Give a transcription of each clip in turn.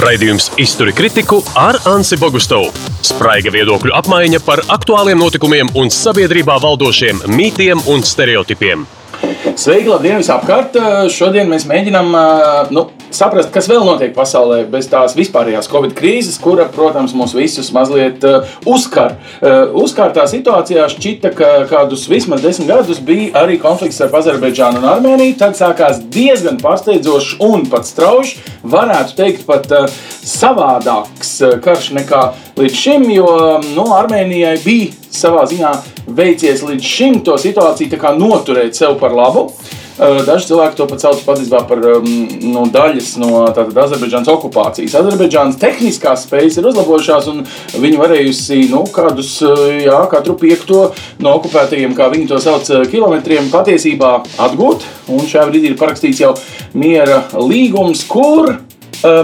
Raidījums Izturi kritiku ar Ansi Bogustovu. Spraiga viedokļu apmaiņa par aktuāliem notikumiem un sabiedrībā valdošiem mītiem un stereotipiem. Sveiki, labdien, visapkārt! Šodien mēs mēģinām nu, saprast, kas vēl notiek pasaulē bez tās vispārējās Covid krīzes, kura, protams, mūs visus mazliet uzkar. Uzkārtā situācijā šķita, ka kādus vismaz desmit gadus bija arī konflikts ar Azerbaidžānu un Armēniju. Tad sākās diezgan pārsteidzošs un pat strauji, varētu teikt, pat savādāks karš nekā līdz šim, jo nu, Armēnijai bija savā ziņā veicies līdz šim to situāciju noturēt sev par labu. Daži cilvēki to pat sauc patiesībā par nu, daļas no Azerbaidžānas okupācijas. Azerbaidžānas tehniskās spējas ir uzlabojušās, un viņi varējusi nu, kādus, jā, katru piekto no okupētajiem, kā viņi to sauc, kilometriem patiesībā atgūt. Un šajā brīdī ir parakstīts jau miera līgums, kur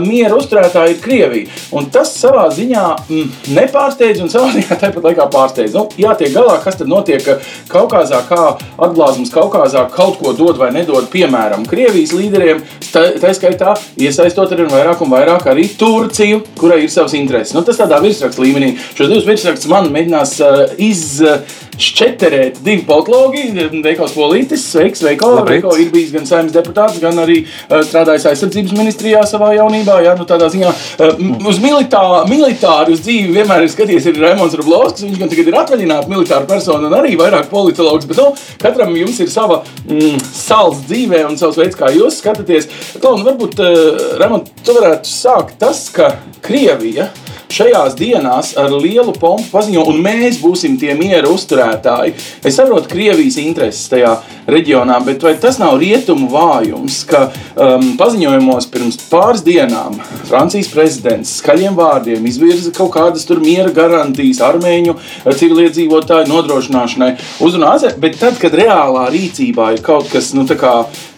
miera uzturētāji ir Krievija. Un tas savā ziņā mm, nepārsteidz un savā ziņā tāpat laikā pārsteidz. Nu, jātiek galā, kas tad notiek Kaukazā, kā atblāzums Kaukazā kaut ko dod vai nedod, piemēram, Krievijas līderiem, tā, tā skaitā iesaistot arī vairāk un vairāk arī Turciju, kurai ir savs intereses. Nu, tas tādā virsraksta līmenī. Šos divus virsrakstus man mēģinās uh, izšķeterēt divi politologi, Veikals Polītis, sveiks, Veikal. Veikal ir bijis gan saimnes deputāts, gan arī uh, strādājis aizsardzības ministrijā savā jaunībā jaunībā, jā, nu tādā ziņā eh, uz militā, militāru uz dzīvi vienmēr ir skatījies ir Raimons Rublovskis. Viņš gan tagad ir atvaļināts militāra persona un arī vairāk politologs, bet nu, katram jums ir sava mm, sāls dzīvē un savs veids, kā jūs skatāties. Klau, nu, varbūt, uh, Raimond, tu varētu sākt tas, ka Krievija šajās dienās ar lielu pompu paziņo, un mēs būsim tie miera uzturētāji. Es saprotu Krievijas intereses tajā reģionā, bet vai tas nav rietumu vājums, ka um, paziņojumos pirms pāris dienām Francijas prezidents skaļiem vārdiem izvirza kaut kādas tur miera garantijas armēņu civiliedzīvotāju nodrošināšanai uzrunāzē, bet tad, kad reālā rīcībā ir kaut kas nu,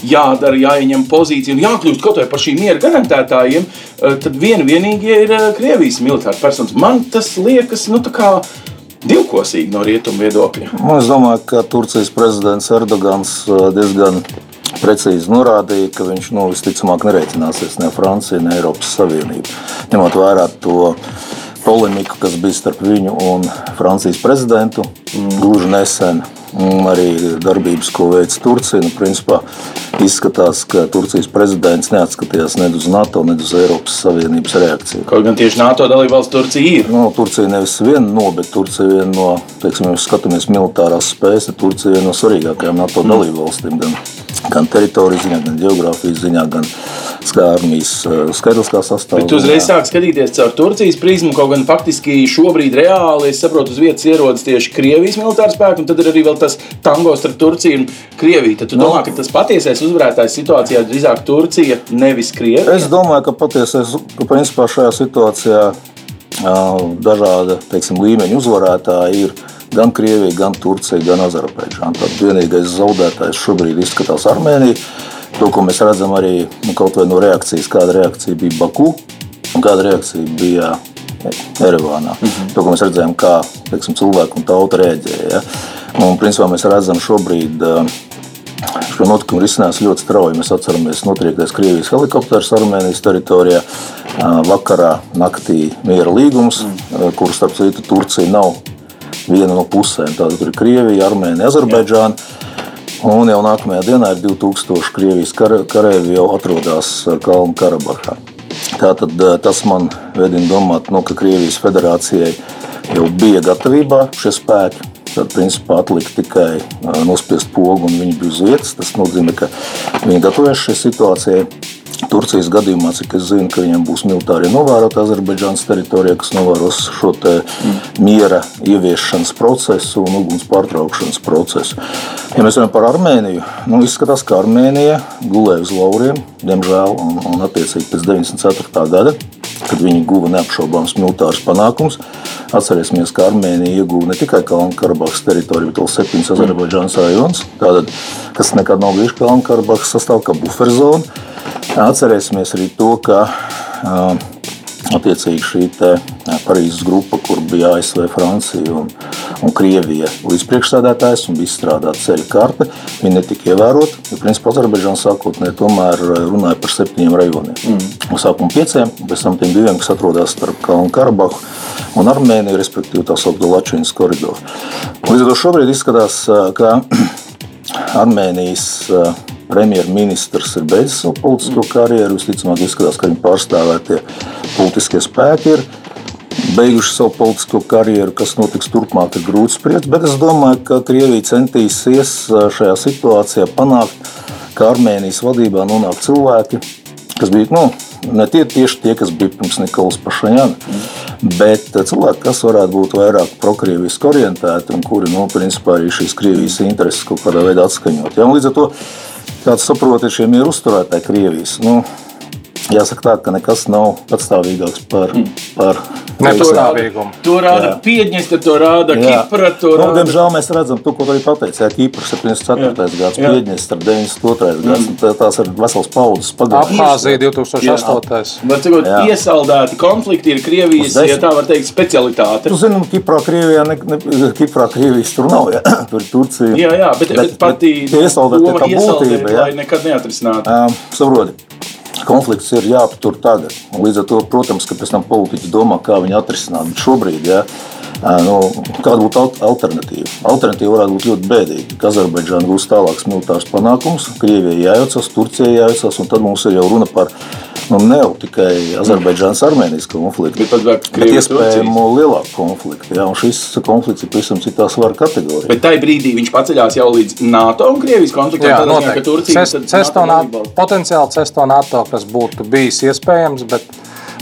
jādara, jāieņem pozīcija un jākļūst kaut vai par šīm miera garantētājiem, uh, tad vien vienīgie ir uh, Krievijas militāri personas. Man tas liekas, nu, tā kā divkosīgi no rietumu viedokļa. Nu, es domāju, ka Turcijas prezidents Erdogans uh, diezgan precīzi norādīja, ka viņš nu, visticamāk nereķināsies ne Franciju, ne Eiropas Savienību. Ņemot vērā to polemiku, kas bija starp viņu un Francijas prezidentu mm. gluži nesen arī darbības, ko veic Turcija. Nu, principā, izskatās, ka Turcijas prezidents neatskatījās ne uz NATO, ne uz Eiropas Savienības reakciju. Kaut gan tieši NATO dalībvalsts Turcija ir. Nu, Turcija nevis viena no, bet Turcija viena no, teiksim, ja skatāmies militārās spējas, tad Turcija viena no svarīgākajām NATO mm. dalībvalstīm. Gan, gan teritorijas ziņā, gan geogrāfijas ziņā, gan armijas eh, skaidriskā sastāvā. Bet uzreiz sāk skatīties caur Turcijas prizmu, kaut gan faktiski šobrīd reāli, es saprotu, uz vietas ierodas tieši Krievijas militāra spēki, un tad ir arī vēl tas tango starp Turciju un Krieviju. Tad tu no. domā, ka tas patiesais uzvarētājs situācijā drīzāk Turcija, nevis Krievija? Es domāju, ka patiesais, ka principā šajā situācijā dažāda teiksim, līmeņa uzvarētāji ir gan Krievija, gan Turcija, gan Azerbaidžāna. Tad vienīgais zaudētājs šobrīd izskatās Armēnija. To, ko mēs redzam arī nu, no reakcijas, kāda reakcija bija Baku un kāda reakcija bija Erevānā. Mm -hmm. To, ko mēs redzējām, kā teiksim, cilvēki un tauta reaģēja. Ja? Un, principā, mēs redzam šobrīd. Šo notikumu risinās ļoti strauji. Mēs atceramies, notriektais Krievijas helikopters Armēnijas teritorijā. Vakarā naktī miera līgums, mm. kur starp citu Turcija nav viena no pusēm. Tātad tur ir Krievija, Armēnija, Azerbaidžāna. Un jau nākamajā dienā ir 2000 Krievijas karavīri jau atrodas Kalnu Karabahā. Tātad tas man vedina domāt, nu, ka Krievijas federācijai jau bija gatavībā šie spēki. Tad, principā, atlika tikai nospiest pogu, un viņi bija uz vietas. Tas nozīmē, ka viņi gatavojas šai situācijai. Turcijas gadījumā, cik es zinu, ka viņiem būs militāri novērotāji Azerbaidžānas teritorijā, kas novēros šo miera ieviešanas procesu un uguns pārtraukšanas procesu. Ja mēs runājam par Armēniju, nu, izskatās, ka Armēnija gulēja uz lauriem, diemžēl, un, un attiecīgi pēc 94. gada, kad viņi guva neapšaubāms militārus panākumus. Atcerēsimies, ka Armēnija ieguva ne tikai Kalnu-Karabahas teritoriju, bet vēl septiņas Azerbaidžānas rajonus, kas nekad nav bijuši Kalnu-Karabahas sastāvā kā buferzona. Atcerēsimies arī to, ka attiecīgi šī Parīzes grupa, kur bija ASV, Francija un, un Krievija līdzpriekšsēdētājs un bija izstrādāta ceļa karte. Viņa netika ievērota, jo principā Azerbaidžāna sākotnēji tomēr runāja par septiņiem rajoniem. Mm. Sākumā pieciem, pēc tam tiem diviem, kas atrodas starp Kalnu Karabahu un Armēniju, respektīvi tā saucamā Latvijas koridoru. Līdz ar to šobrīd izskatās, ka Armēnijas premjerministrs ir beidzis savu politisko karjeru. Visticamāk, izskatās, ka viņa pārstāvētie politiskie spēki ir beiguši savu politisko karjeru. Kas notiks turpmāk, ir grūti spriest. Bet es domāju, ka Krievija centīsies šajā situācijā panākt, ka Armēnijas vadībā nonāk cilvēki, kas bija nu, ne tie, tieši tie, kas bija pirms Nikolas Pašaņana, bet cilvēki, kas varētu būt vairāk prokrieviski orientēti un kuri nu, principā arī šīs Krievijas intereses kaut kādā veidā atskaņot. Ja? Līdz ar to kāds saprot, ir šie mieru uzturētāji Krievijas. Nu, Jāsaka, tā, ka nekas nav patstāvīgāks par, par nepastāvīgumu. To rāda Piedņestra, to rāda. Kipra. To nu, rāda... Diemžēl mēs redzam, to, ko arī pateica. Jā, Kipra 74. gads, Piedņestra 92. Mm. gads. Tā, tās ir vesels paudzes pagājušas. Abhāzija 2008. Var cikot, iesaldēti konflikti ir Krievijas, ja tā var teikt, specialitāte. Tu zini, Kiprā Krievijā, ne, ne, Kiprā Krievijas tur nav, jā. tur ir Turcija. Jā, jā, bet, bet, bet pati iesaldēta tā būtība, jā. nekad neatrisināta. Um, saproti konflikts ir jāaptur tagad. Līdz ar to, protams, ka pēc tam politiķi domā, kā viņu atrisināt. Bet šobrīd, ja, nu, kāda būtu alternatīva? Alternatīva varētu būt ļoti bēdīga. Azerbaidžāna gūs tālākus militārus panākumus, Krievijai jājaucas, Turcijai jājaucas, un tad mums ir jau runa par nu, ne jau tikai Azerbaidžānas armēnijas konfliktu, bet, bet iespējamo lielāku konfliktu. Jā, šis konflikts ir pavisam citā svara kategorijā. Bet tajā brīdī viņš paceļās jau līdz NATO un Krievijas konfliktam. Jā, noteikti. Turcija, Cest, cesto NATO, potenciāli cesto NATO, kas būtu bijis iespējams, bet,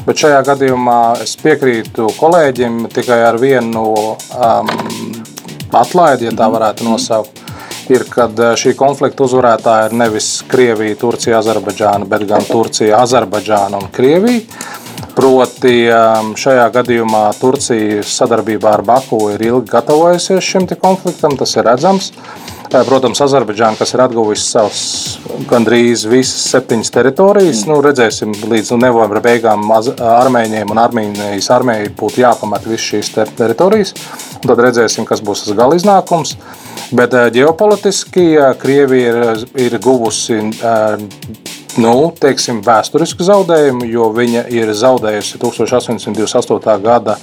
bet šajā gadījumā es piekrītu kolēģim tikai ar vienu um, atlaidi, ja tā varētu nosaukt ir, ka eh, šī konflikta uzvarētāja ir nevis Krievija, Turcija, Azerbaidžāna, bet gan Turcija, Azerbaidžāna un Krievija. Proti, ehm, šajā gadījumā Turcija sadarbībā ar Baku ir ilgi gatavojusies šim konfliktam, tas ir redzams. Eh, protams, Azerbaidžāna, kas ir atguvusi savas gandrīz visas septiņas teritorijas, nu, redzēsim, līdz nu, novembra beigām Armēņiem un Armēnijas armijai būtu jāpamat visas šīs teritorijas. Tad redzēsim, kas būs tas gala iznākums. Bet ģeopolitiski Krievija ir, ir guvusi nu, teiksim, vēsturisku zaudējumu, jo viņa ir zaudējusi 1828. gada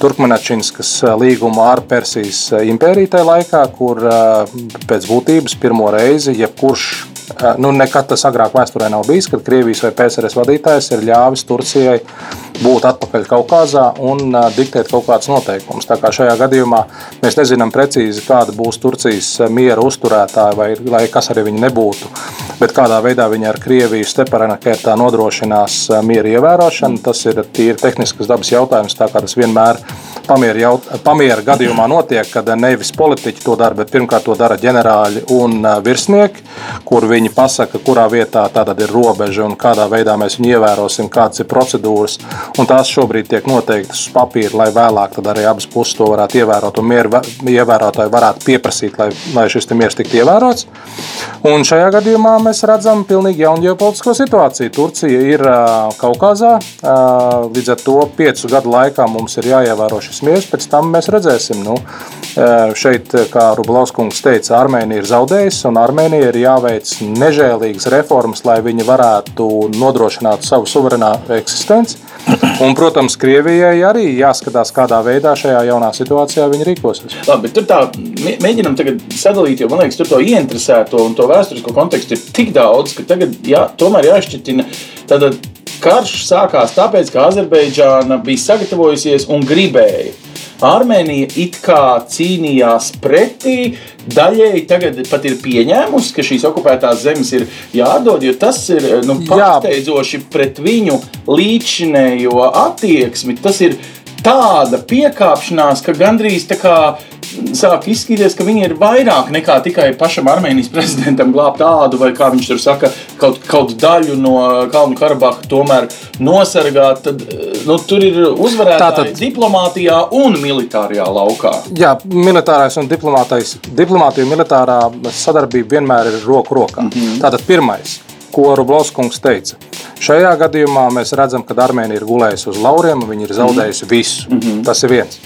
Turkmenačinskas līgumu ar Persijas impēriju tajā laikā, kur pēc būtības pirmo reizi jebkurš nu, nekad tas agrāk vēsturē nav bijis, kad Krievijas vai PSRS vadītājs ir ļāvis Turcijai būt atpakaļ Kaukazā un diktēt kaut kādus noteikumus. Tā kā šajā gadījumā mēs nezinām precīzi, kāda būs Turcijas miera uzturētāja vai, vai kas arī viņa nebūtu, bet kādā veidā viņa ar Krieviju Stepanakērtā nodrošinās miera ievērošanu. Tas ir tīri tehnisks dabas jautājums, tā kā tas vienmēr pamiera, jaut, pamiera gadījumā notiek, kad nevis politiķi to dara, bet pirmkārt to dara ģenerāļi un virsnieki, kur viņi pasaka, kurā vietā tātad ir robeža un kādā veidā mēs viņu ievērosim, kādas ir procedūras. Un tās šobrīd tiek noteiktas uz papīra, lai vēlāk arī abas puses to varētu ievērot un mieru ievērotāji varētu pieprasīt, lai, lai šis miers tiktu ievērots. Un šajā gadījumā mēs redzam pilnīgi jaunu ģeopolitisko situāciju. Turcija ir uh, Kaukazā, uh, līdz ar to piecu gadu laikā mums ir jāievēro šis miers, pēc tam mēs redzēsim. Nu, šeit, kā Rublauskungs teica, Armēnija ir zaudējusi, un Armēnija ir jāveic nežēlīgas reformas, lai viņi varētu nodrošināt savu suverēnā eksistenci. Un, protams, Krievijai arī jāskatās, kādā veidā šajā jaunā situācijā viņi rīkosies. Labi, tur tā mēģinam sadalīt, jo man liekas, tur to ieinteresēto un to vēsturisko kontekstu ir tik daudz, ka tagad jā, tomēr jāšķitina. Tātad karš sākās tāpēc, ka Azerbaidžāna bija sagatavojusies un gribēja Armēnija it kā cīnījās pretī, daļēji tagad pat ir pieņēmusi, ka šīs okupētās zemes ir jādod, jo tas ir nu, pārsteidzoši pret viņu līdzinējo attieksmi. Tas ir tāda piekāpšanās, ka gandrīz tā kā sāk izskatīties, ka viņi ir vairāk nekā tikai pašam Armēnijas prezidentam glābt tādu, vai kā viņš tur saka, kaut, kaut daļu no Kalnu Karabaha tomēr nosargāt. Tad, nu, tur ir uzvarētāji Tātad, diplomātijā un militārajā laukā. Jā, militārais un diplomātija un militārā sadarbība vienmēr ir roku rokā. Mm -hmm. Tātad pirmais ko Rublovskungs teica. Šajā gadījumā mēs redzam, ka Armēnija ir gulējusi uz lauriem, viņi ir zaudējusi -hmm. visu. Mm -hmm. Tas ir viens.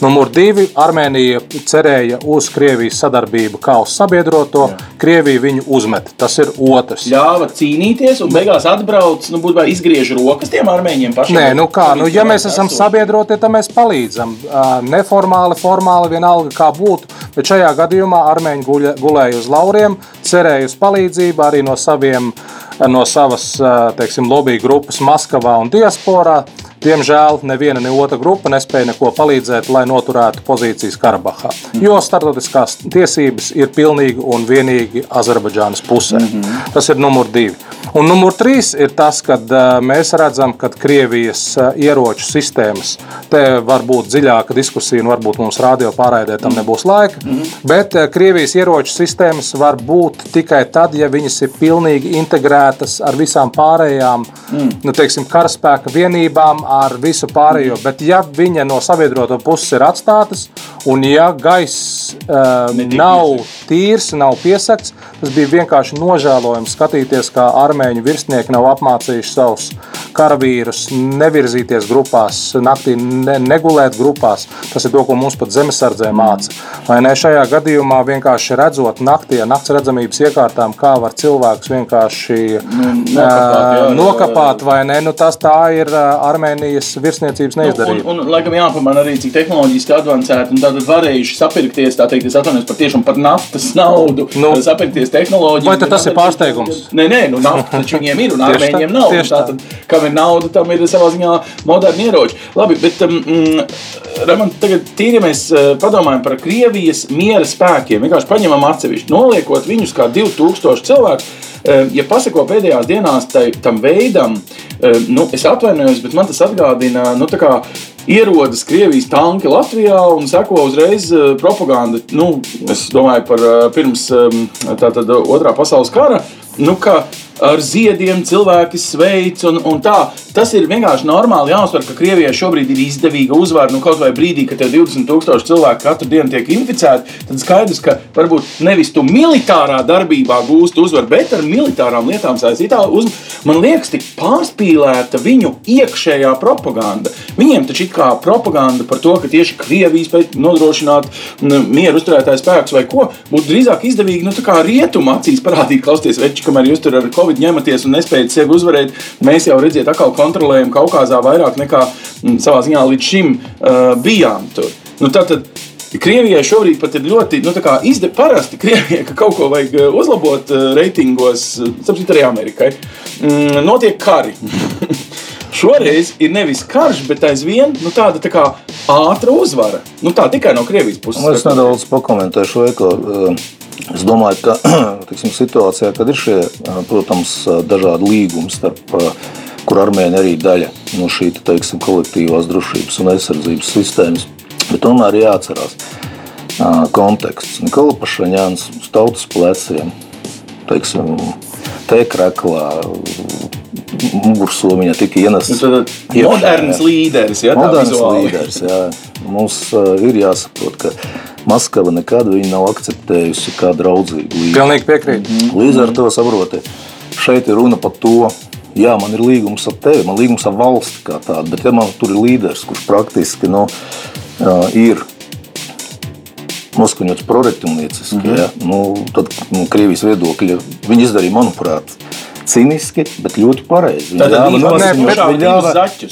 Numur divi - Armēnija cerēja uz Krievijas sadarbību kā uz sabiedroto. Jā. Krievija viņu uzmet. Tas ir otrs. Ļāva cīnīties, un beigās atbrauc, nu, būtībā izgriež rokas tiem armēņiem pašiem. Nē, nu kā, nu, ja mēs esam sabiedrotie, tad mēs palīdzam. Neformāli, formāli, vienalga kā būtu. Bet šajā gadījumā armēņi gulēja uz lauriem, cerēja uz palīdzību arī no saviem no savas teiksim, lobby grupas Maskavā un Diasporā. Diemžēl neviena ne otra grupa nespēja neko palīdzēt, lai noturētu pozīcijas Karabahā. Jo starptautiskās tiesības ir pilnīgi un vienīgi Azerbaidžānas pusē. Mm -hmm. Tas ir numur divi. Un numur trīs ir tas, ka mēs redzam, ka Krievijas ieroču sistēmas, te var būt dziļāka diskusija, un varbūt mums rādio pārraidē tam nebūs laika, mm -hmm. bet Krievijas ieroču sistēmas var būt tikai tad, ja viņas ir pilnīgi integrētas ar visām pārējām mm. nu, teiksim, karaspēka vienībām ar visu pārējo. Bet, ja viņa no sabiedroto puses ir atstātas, un ja gaiss uh, nav tīrs, nav piesakts, tas bija vienkārši nožēlojami skatīties, kā armēņu virsnieki nav apmācījuši savus karavīrus nevirzīties grupās, naktī ne, negulēt grupās. Tas ir to, ko mums pat zemesardzē māca. Vai ne šajā gadījumā vienkārši redzot naktī nakts redzamības iekārtām, kā var cilvēks vienkārši nu, nokapāt, jā, nokapāt vai ne? Nu, tas tā ir Armēnijas virsniecības neizdarīja. Nu, un, un, laikam jāpamana arī, cik tehnoloģiski advancēti un tātad varējuši sapirkties, tā teikt, es atvainojos par tiešām par naftas naudu, nu, sapirkties tehnoloģiju. Vai tas ir pārsteigums? Nē, nē, nu nafta taču viņiem ir un armēņiem nav. Tātad, kam ir nauda, tam ir savā ziņā moderni ieroči. Labi, bet um, mm, Raman, tagad tīri mēs uh, padomājam par Krievijas miera spēkiem. Vienkārši paņemam atsevišķi, noliekot viņus kā 2000 cilvēku. Um, ja pasako pēdējās dienās tai, tam veidam, um, nu, es atvainojos, bet man tas atgādina, nu, kā ierodas Krievijas tanki Latvijā un seko uzreiz uh, propaganda. Nu, es domāju par uh, pirms um, tātad, otrā pasaules kara. Nu, ar ziediem cilvēki sveic. Un, un tā. Tas ir vienkārši normāli jāuzsver, ka Krievijai šobrīd ir izdevīga uzvara. Nu, kaut vai brīdī, kad 20,000 cilvēku katru dienu tiek inficēti, tad skaidrs, ka varbūt nevis tu militārā darbībā gūst uzvaru, bet ar militārām lietām saistītā uzvara. Man liekas, tik pārspīlēta viņu iekšējā propaganda. Viņiem taču ir kā propaganda par to, ka tieši Krievija spēj nodrošināt mieru uzturētāju spēkus vai ko. Būtu drīzāk izdevīgi nu, rietumu acīs parādīt, klausieties, veči, kamēr jūs tur ar Covid Covid ņematies un nespējat sevi uzvarēt, mēs jau redziet, atkal kontrolējam Kaukazā vairāk nekā m, mm, savā ziņā līdz šim uh, bijām tur. Nu, tātad, Krievijai šobrīd pat ir ļoti nu, izdevies. Parasti Krievijai, ka kaut ko vajag uh, uzlabot uh, reitingos, uh, sapratu, arī Amerikai, mm, notiek kari. Šoreiz ir nevis karš, bet aizvien nu, tāda tā kā ātra uzvara. Nu, tā tikai no Krievijas puses. Es nedaudz pakomentēšu, Eko. Es domāju, ka tiksim, situācijā, kad ir šie, protams, dažādi līgumi starp kur Armēnija arī daļa no šī teiksim, kolektīvās drošības un aizsardzības sistēmas. Bet tomēr ir jāatcerās konteksts. Nikola Pašaņāns uz tautas pleciem, teiksim, tēkraklā, mugursomiņā tika ienests. Nu, moderns līderis, ja, moderns līderis, jā. Mums uh, ir jāsaprot, ka Maskava nekad nav akceptējusi kā draudzīgu līgumu. Pilnīgi piekrīt. -hmm. Līdz ar to saprotiet, šeit ir runa par to, jā, man ir līgums ar tevi, man ir līgums ar valsti kā tādu, bet ja man tur ir līderis, kurš praktiski nu, uh, ir noskaņots proretumnieciski, mm -hmm. ja, nu, tad nu, Krievijas viedokļi viņi izdarīja, manuprāt, ciniski, bet ļoti pareizi. Viņi ļāva nosiņot,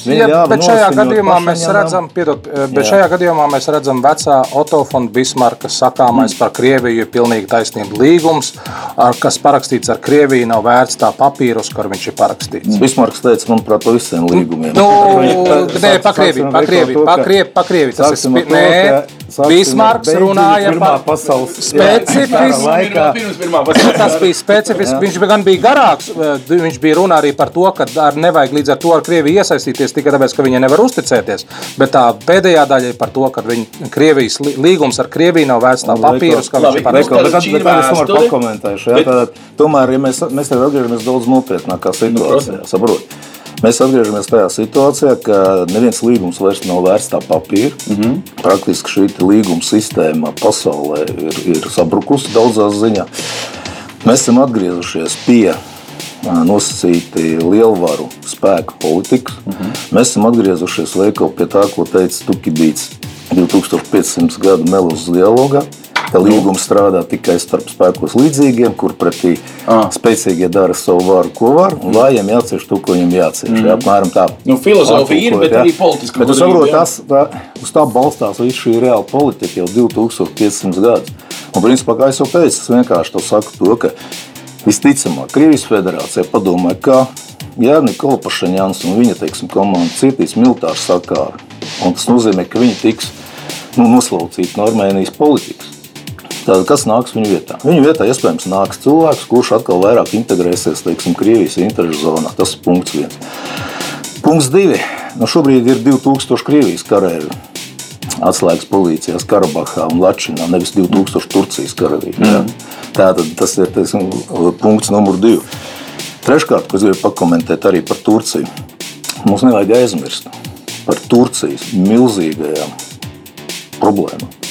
viņi ļāva bet šajā gadījumā mēs redzam, piedot, eh, bet jā. šajā gadījumā mēs redzam vecā Otto von Bismarka sakāmais mm. par Krieviju ir pilnīgi taisnība līgums, ar, kas parakstīts ar Krieviju, nav vērts tā papīra, uz kur viņš ir parakstīts. Mm. Bismarks teica, manuprāt, par visiem līgumiem. Nu, nē, pa Krieviju, pa Krieviju, pa Krieviju, pa Krieviju. Tas ir, nē, Bismarks runāja par specifisku. Tas bija specifisks, viņš gan bija garāks, viņš bija runā arī par to, ka ar nevajag līdz ar to ar Krieviju iesaistīties tikai tāpēc, ka viņi nevar uzticēties. Bet tā pēdējā daļa ir par to, ka viņi, Krievijas līgums ar Krieviju nav vērts tā papīrus, kā viņš ir paredzējis. Tomēr, ja mēs, mēs tagad atgriežamies daudz nopietnākā situācijā, nu, saprot. Mēs atgriežamies tajā situācijā, ka neviens līgums vairs nav vērts tā papīra. Mm -hmm. Praktiski šī līguma sistēma pasaulē ir, ir sabrukusi daudzās ziņā. Mēs esam atgriezušies pie nosacīti lielvaru spēku politikas. Uh -huh. Mēs esam atgriezušies veikalu pie tā, ko teica Tukibīts. 2500 gadu melus dialogā. Ka līgums strādā tikai starp spēkos līdzīgiem, kur pretī Ah. spēcīgie dara savu varu, ko var, un vājiem jācieš to, ko viņiem jācieš. Mm. Jā, apmēram tā. Nu, filozofija ir, bet jā. arī politiska Bet tu saproti, tas tā, uz tā balstās visu šī reāla politika jau 2500 gadus. Un, principā, kā jau teicu, es vienkārši to saku, to, ka visticamāk Krievijas federācija padomāja, ka ja Nikola Pašaņāns un viņa teiksim, komanda cietīs militāru sakāru, un tas nozīmē, ka viņi tiks nu, noslaucīti no Armēnijas politikas. Tātad, kas nāks viņu vietā? Viņu vietā iespējams nāks cilvēks, kurš atkal vairāk integrēsies teiksim, Krievijas interešu zonā. Tas ir punkts viens. Punkts divi. Nu, šobrīd ir 2000 Krievijas karavīru atslēgas pozīcijās Karabahā un Latvijā, nevis 2000 Turcijas karavīru. Mm. Tātad tas ir teiksim, punkts numur divi. Treškārt, ko es gribu pakomentēt arī par Turciju. Mums nevajag aizmirst par Turcijas milzīgajām problēmām.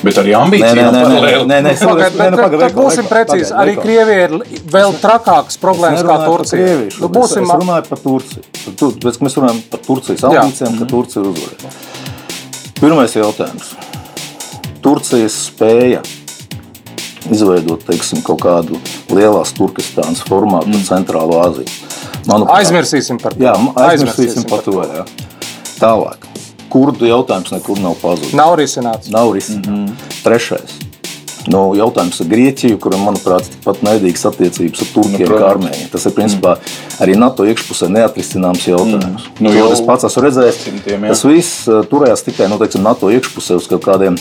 Bet arī nē, paralēli. nē, nē, bet, nē, bet, būsim precīzi. Arī veikal. Krievija ir vēl trakākas Es problēmas kā Turcija. Nu, būsim, es runāju par Turciju. Tur- Tāpēc, ka mēs runājam par Turcijas ambīcijām, ka Turcija ir uzvarēta. Pirmais jautājums. Turcijas spēja izveidot teiksim, kaut kādu lielās Turkistānas formātu mm. centrālo Aziju. Manuprāt, aizmirsīsim par to. Jā, aizmirsīsim par to. Jā. Tālāk. Kurdu jautājums nekur nav pazudis. Nav risināts. Nav risināts. Mm -hmm. Trešais. Nu, jautājums ar Grieķiju, kuram, manuprāt, ir pat naidīgas attiecības ar Turkiem, Nu, kā. Armēniju. Tas ir principā mm. arī NATO iekšpusē neatrisināms jautājums. Mm. Nu, jau es pats esmu redzējis, jā. tas viss uh, turējās tikai nu, teiksim, NATO iekšpusē uz kaut kādiem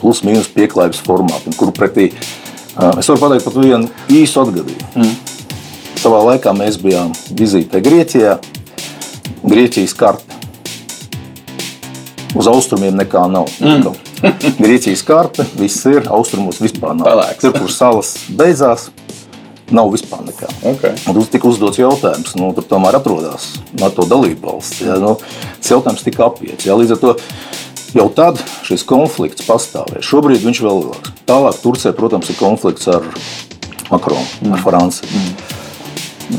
plus-mínus pieklājības formātiem, kuru pretī uh, es varu pateikt pat vienu īsu atgadījumu. Mm. Savā laikā mēs bijām vizītē Grieķijā, Grieķijas karte. Uz austrumiem nekā nav. Mm. Grieķijas karte, viss ir, austrumos vispār nav. Pelēks. Tur, kur salas beidzās, nav vispār nekā. Okay. Un tur tika uzdots jautājums, nu, tur tomēr atrodas NATO dalība valsts. Ja, nu, tas jautājums tika apiets. Ja, līdz ar to jau tad šis konflikts pastāvēja. Šobrīd viņš vēl lielāks. Tālāk Turcijai, protams, ir konflikts ar Makronu, mm. ar Franciju. Mm.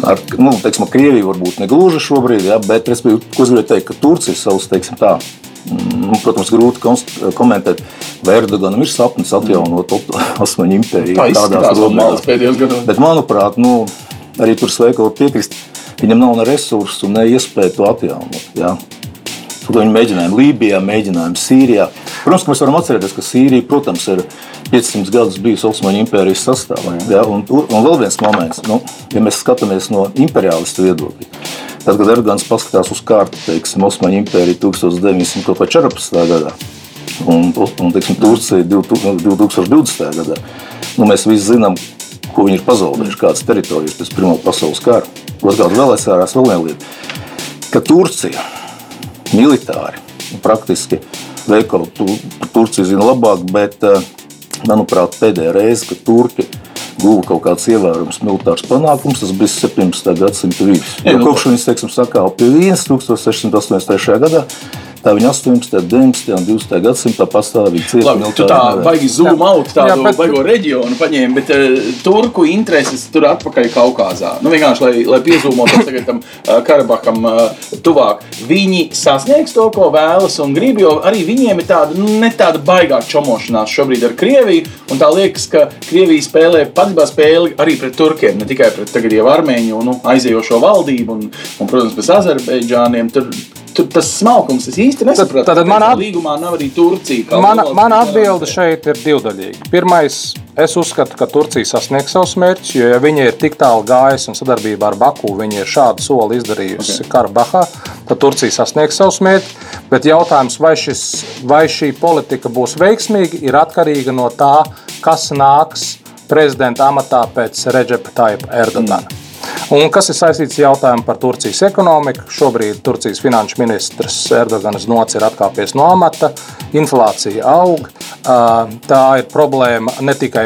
Ar, nu, teiksim, Krieviju varbūt ne gluži šobrīd, ja, bet es gribēju teikt, ka Turcija savus, teiksim, tā, protams, grūti komentēt, Erdoganam ir sapnis atjaunot Osmaņu impēriju. Tā izskatās no malas pēdējos gados. Bet, manuprāt, nu, arī tur sveika var piekrist. Viņam nav ne resursu, ne iespēju to atjaunot. Ja? Tur viņi mēģināja Lībijā, mēģināja Sīrijā. Protams, mēs varam atcerēties, ka Sīrija, protams, ir 500 gadus bijusi Osmaņu impērijas sastāvā. Ja? Un, un vēl viens moments, nu, ja mēs skatāmies no imperialistu viedokļa. Tad, kad Erdogans paskatās uz kārtu, teiksim, Osmaņu impērija 1914. gadā un, un teiksim, Turcija 2020. gadā, nu, mēs visi zinām, ko viņi ir pazaudējuši, kādas teritorijas pēc Pirmā pasaules kara. Otrkārt, vēl aizsvērās vēl viena lieta, ka Turcija militāri praktiski veikalu tu, Turcija zina labāk, bet, eh, manuprāt, pēdējā reize, kad Turki guva kaut kāds ievērojams militārs panākums, tas bija 17. gadsimta vidus. Nu, kopš viņas, teiksim, sakāva pie Vīnes 1683. gadā, tā viņa 18., 19. un 20. gadsimtā pastāvīgi cieta Labi, tu tā baigi zūmu out tādu Jā, bet- baigo reģionu paņēmi, bet uh, turku intereses tur atpakaļ Kaukazā. Nu, vienkārši, lai, lai piezūmotos tagad tam uh, Karabaham uh, tuvāk. Viņi sasniegs to, ko vēlas un grib, jo arī viņiem ir tāda, nu, ne tāda baigā čomošanās šobrīd ar Krieviju, un tā liekas, ka Krievija spēlē patiesībā spēli arī pret turkiem, ne tikai pret tagad jau armēņu nu, aizējošo valdību un, un protams, pēc Azerbaidžāniem. Tur, tur tas smalkums es īsti nesaprotu. Tad- tad Kāpēc at- līgumā nav arī Turcija. Mana, mana atbilde šeit ir divdaļīga. Pirmais, es uzskatu, ka Turcija sasniegs savus mērķus, jo ja viņi ir tik tālu gājusi un sadarbībā ar Baku viņi ir šādu soli izdarījusi okay. Karabahā, tad Turcija sasniegs savus mērķus. Bet jautājums, vai, šis, vai šī politika būs veiksmīga, ir atkarīga no tā, kas nāks prezidenta amatā pēc Reģepa Taipa Erdogana. Mm. Un kas ir saistīts ar jautājumu par Turcijas ekonomiku? Šobrīd Turcijas finanšu ministrs Erdogans Nots ir atkāpies no amata, inflācija aug. Tā ir problēma ne tikai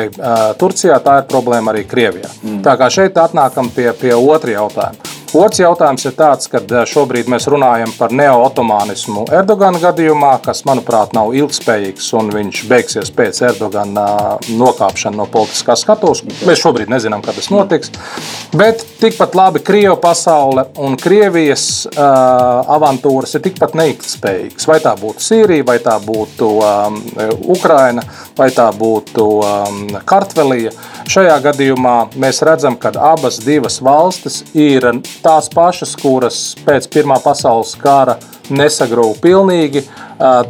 Turcijā, tā ir problēma arī Krievijā. Mm. Tā kā šeit atnākam pie, pie otra jautājuma. Otrs jautājums ir tāds, ka šobrīd mēs runājam par neo-otomānismu Erdogana gadījumā, kas, manuprāt, nav ilgspējīgs un viņš beigsies pēc Erdogana nokāpšana no politiskās skatuves. Mēs šobrīd nezinām, kad tas notiks. Bet tikpat labi Krievijas pasaule un Krievijas uh, avantūras ir tikpat neilgspējīgas. Vai tā būtu Sīrija, vai tā būtu um, Ukraina, vai tā būtu um, Kartvelija. Šajā gadījumā mēs redzam, ka abas divas valstis ir tās pašas, kuras pēc Pirmā pasaules kara nesagrūva pilnīgi,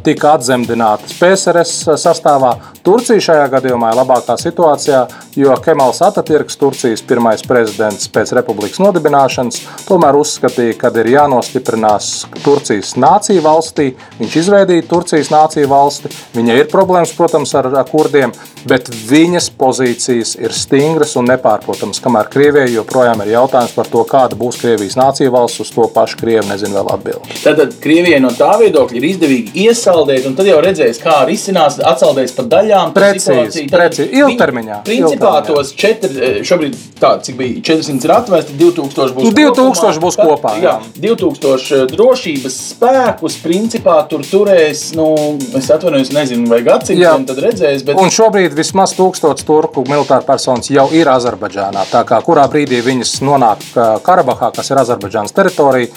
tika atzemdinātas PSRS sastāvā. Turcija šajā gadījumā ir labākā situācijā, jo Kemals Atatürks, Turcijas pirmais prezidents pēc republikas nodibināšanas, tomēr uzskatīja, ka ir jānostiprinās Turcijas nācija valstī. Viņš izveidīja Turcijas nāciju valsti. Viņai ir problēmas, protams, ar kurdiem, bet viņas pozīcijas ir stingras un nepārprotamas. Kamēr Krievijai joprojām ir jautājums par to, kāda būs Krievijas nācija valsts, uz to pašu Krievi nezinu vēl atbildēt. Tad Krievijai no tā viedokļa ir izdevīgi iesaldēt, un tad jau redzēs, kā risinās atsaldēs pa daļām. Precīzi, precīzi. Ilgtermiņā. Principā ilgtermiņā. tos četri, eh, šobrīd tā, cik bija 400 ir atvesti, 2000 būs 2000 kopumā, būs kopā. Jā. jā, 2000 drošības spēkus principā tur turēs, nu, es atvainojos, nezinu, vai gadsimtiem tad redzēs. Bet... Un šobrīd vismaz 1000 turku militāru personas jau ir Azerbaidžānā. Tā kā kurā brīdī viņas nonāk Karabahā, kas ir Azerbaidžānas teritorija,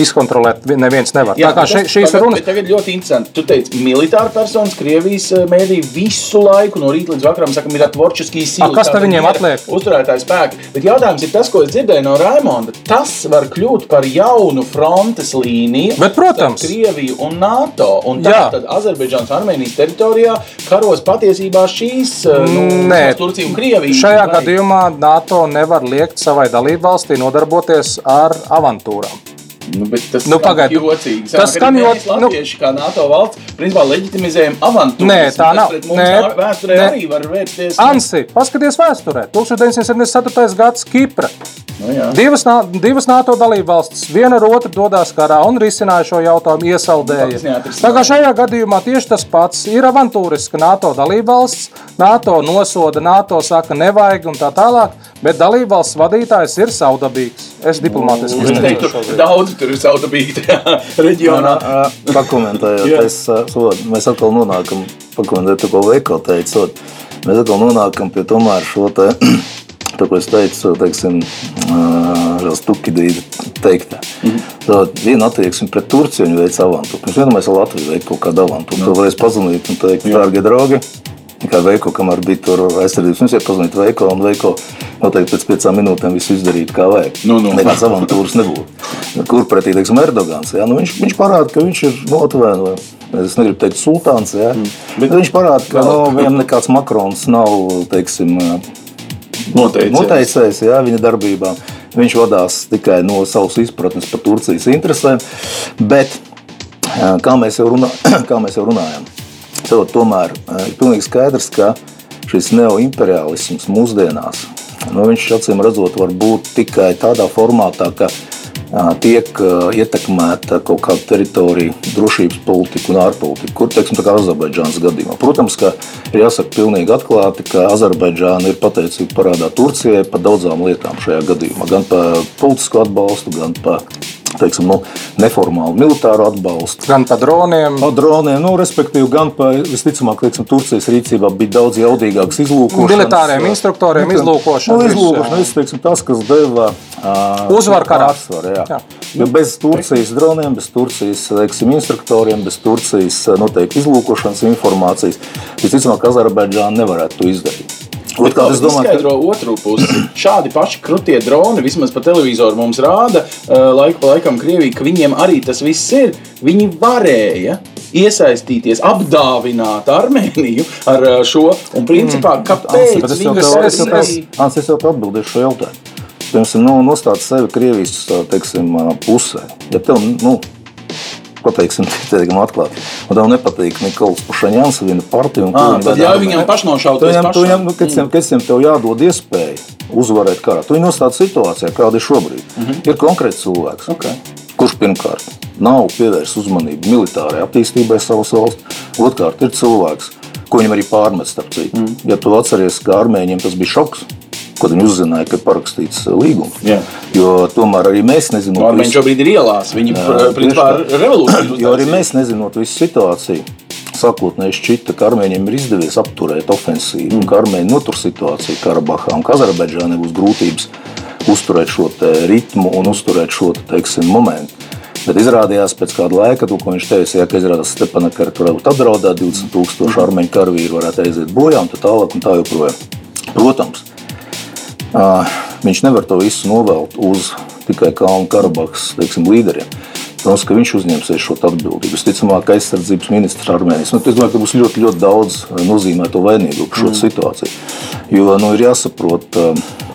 izkontrolēt neviens nevar. Jā, tā kā šī, šīs runas. Tagad ļoti interesanti. Tu teici, militāra personas Krievijas eh, mēdī visu laiku no rīta līdz vakaram saka, ir atvorčiskīs sīkums. Kas tad viņiem atliek? Uzturētāji spēki. Bet jautājums ir tas, ko es dzirdēju no Raimonda. Tas var kļūt par jaunu frontes līniju. Bet, protams. Krieviju un NATO. Un tā, tad Azerbaidžānas Armēnijas teritorijā karos patiesībā šīs eh, nu, Nē, Turcija un Krievija. Šajā gadījumā NATO nevar liekt savai dalībvalstī nodarboties ar avantūrām. Nu, tas nu, pagaid, jocīgi. Tas skan ļoti labi. Latvieši kā NATO valsts principā leģitimizējam avantūru. Nē, tā nav. Nē, vēsturē nē. arī var vērsties. Ansi, paskaties vēsturē. 1974. gads Kipra. Nu, jā. divas, divas NATO dalību valstis viena ar otru dodas karā un risināja šo jautājumu, iesaldēja. Tā kā šajā gadījumā tieši tas pats ir avantūriska NATO dalību valsts. NATO nosoda, NATO saka, nevajag un tā tālāk, bet dalību valsts vadītājs ir saudabīgs. Es diplomātiski nu, teiktu, ka daudz tur ir saudabīgi tajā reģionā. Pakomentējot, es, so, mēs atkal nonākam, pakomentējot, ko Veiko teica, mēs atkal nonākam pie tomēr šo te Tā kā es teicu, teiksim, Stukidīda teiktā. Mm -hmm. Tā viena attieksme pret Turciju viņa veica avantu. Pirms vienam mēs Latviju veicu kaut kādu avantu. Tu varēsi pazvanīt un teikt, dārgie draugi, kā Veiko, kamēr bija tur aizsardzības ministrs, pazvanīt Veiko un Veiko noteikti pēc piecām minūtēm visu izdarīt kā vajag. Nu, nu. Nekāds avantūras nebūtu. Kur pretī, teiksim, Erdogans, jā, nu viņš, viņš parāda, ka viņš ir notvēnojis. Es negribu teikt, sultāns, jā, mm. bet viņš parāda, ka no, nu, viņam nekāds Makrons nav, teiksim, noteicējs, noteicējs jā, viņa darbībām. Viņš vadās tikai no savas izpratnes par Turcijas interesēm. Bet, kā mēs jau, runā, kā mēs jau runājam, tad tomēr ir pilnīgi skaidrs, ka šis neoimperialisms mūsdienās, nu, acīm redzot, var būt tikai tādā formātā, ka tiek ietekmēta kaut kāda teritorija, drošības politika un ārpolitika, kur teiksim, Azerbaidžānas gadījumā. Protams, ka ir jāsaka pilnīgi atklāti, ka Azerbaidžāna ir pateicīga parādā Turcijai par daudzām lietām šajā gadījumā. Gan par politisko atbalstu, gan par teiksim, nu, neformālu militāru atbalstu. Gan par droniem. Par droniem, nu, respektīvi, gan par, visticamāk, teiksim, Turcijas rīcībā bija daudz jaudīgāks izlūkošanas. Militāriem instruktoriem nu, izlūkošana. Nu, izlūkošana, viss, teiksim, tas, kas deva uh, uzvaru karā. Pārsvaru, jā. Jā. Jo bez Turcijas droniem, bez Turcijas teiksim, instruktoriem, bez Turcijas noteikti izlūkošanas informācijas, visticamāk, Azerbaidžāna nevarētu to izdarīt. Otrkārt, es domāju, ka otru pusi šādi paši krūtie droni, vismaz pa televizoru mums rāda, laiku pa laikam Krievija, ka viņiem arī tas viss ir. Viņi varēja iesaistīties, apdāvināt Armēniju ar šo. Un, principā, mm. kāpēc? Tas jau ir. Es jau atbildēšu šo jautājumu. Piemēram, nu, nostāt sevi Krievijas teiksim, pusē. Ja tev, nu, pateiksim, teikam, atklāti. Un tev nepatīk Nikols Pušaņāns, viņa partija. À, tad jā, viņam pašnošauties. Viņam, viņam, nu, kad, mm. kad tev jādod iespēju uzvarēt karā, tu viņu nostādi situācijā, kāda ir šobrīd. Mm -hmm. Ir konkrēts cilvēks, okay. kurš pirmkārt nav pievērsis uzmanību militārajai attīstībai savas valsts, otrkārt ir cilvēks, ko viņam arī pārmet starp citu. Mm. Ja tu atceries, ka armēņiem tas bija šoks, kad viņi uzzināja, ka ir parakstīts uh, līgums. Jā. Jo tomēr arī mēs nezinām, Nu, Armēņi šobrīd ir ielās. Viņi principā tieši revolūciju Jo arī mēs nezinot visu situāciju. Sākotnēji šķita, ka armēņiem ir izdevies apturēt ofensīvu, mm. ka armēņi notur situāciju Karabahā un ka Azerbaidžānai būs grūtības uzturēt šo ritmu un uzturēt šo te, teiksim, momentu. Bet izrādījās pēc kāda laika, to, ko viņš teica, ja, ka izrādās Stepanakar tur varētu apdraudēt 20 tūkstoši armēņu karavīru, varētu aiziet bojā un tā tālāk un tā joprojām. Protams, viņš nevar to visu novelt uz tikai Kalnu Karabahas teiksim, līderiem. Protams, ka viņš uzņemsies šo atbildību. Visticamāk, aizsardzības ministrs Armēnijas. Nu, es domāju, ka būs ļoti, ļoti daudz nozīmēto vainīgu par šo mm. situāciju. Jo nu, ir jāsaprot,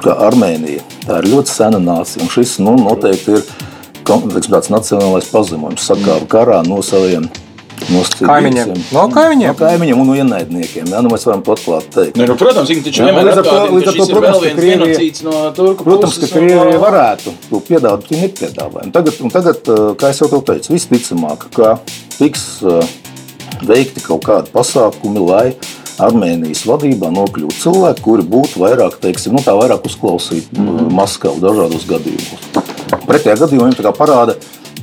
ka Armēnija tā ir ļoti sena nācija. Un šis nu, noteikti ir teiksim, tāds nacionālais pazemojums. Sakāva karā no saviem no kaimiņiem. No kaimiņiem. No kaimiņiem un no ienaidniekiem. Jā, nu mēs varam to atklāt teikt. Ne, nu, protams, viņi taču Jā, vienmēr līdz ar to- protams, ka Krievija- no turku Protams, ka Krievija uh, varētu to piedāvāt, bet viņi nepiedāvāja. Un Tagad, un tagad, kā jau te teicu, visticamāk, ka tiks veikti kaut kādi pasākumi, lai Armēnijas vadībā nokļūtu cilvēki, kuri būtu vairāk, teiksim, nu, tā vairāk uzklausīti mm. Maskavu dažādos gadījumos. Pretējā gadījumā kā parāda,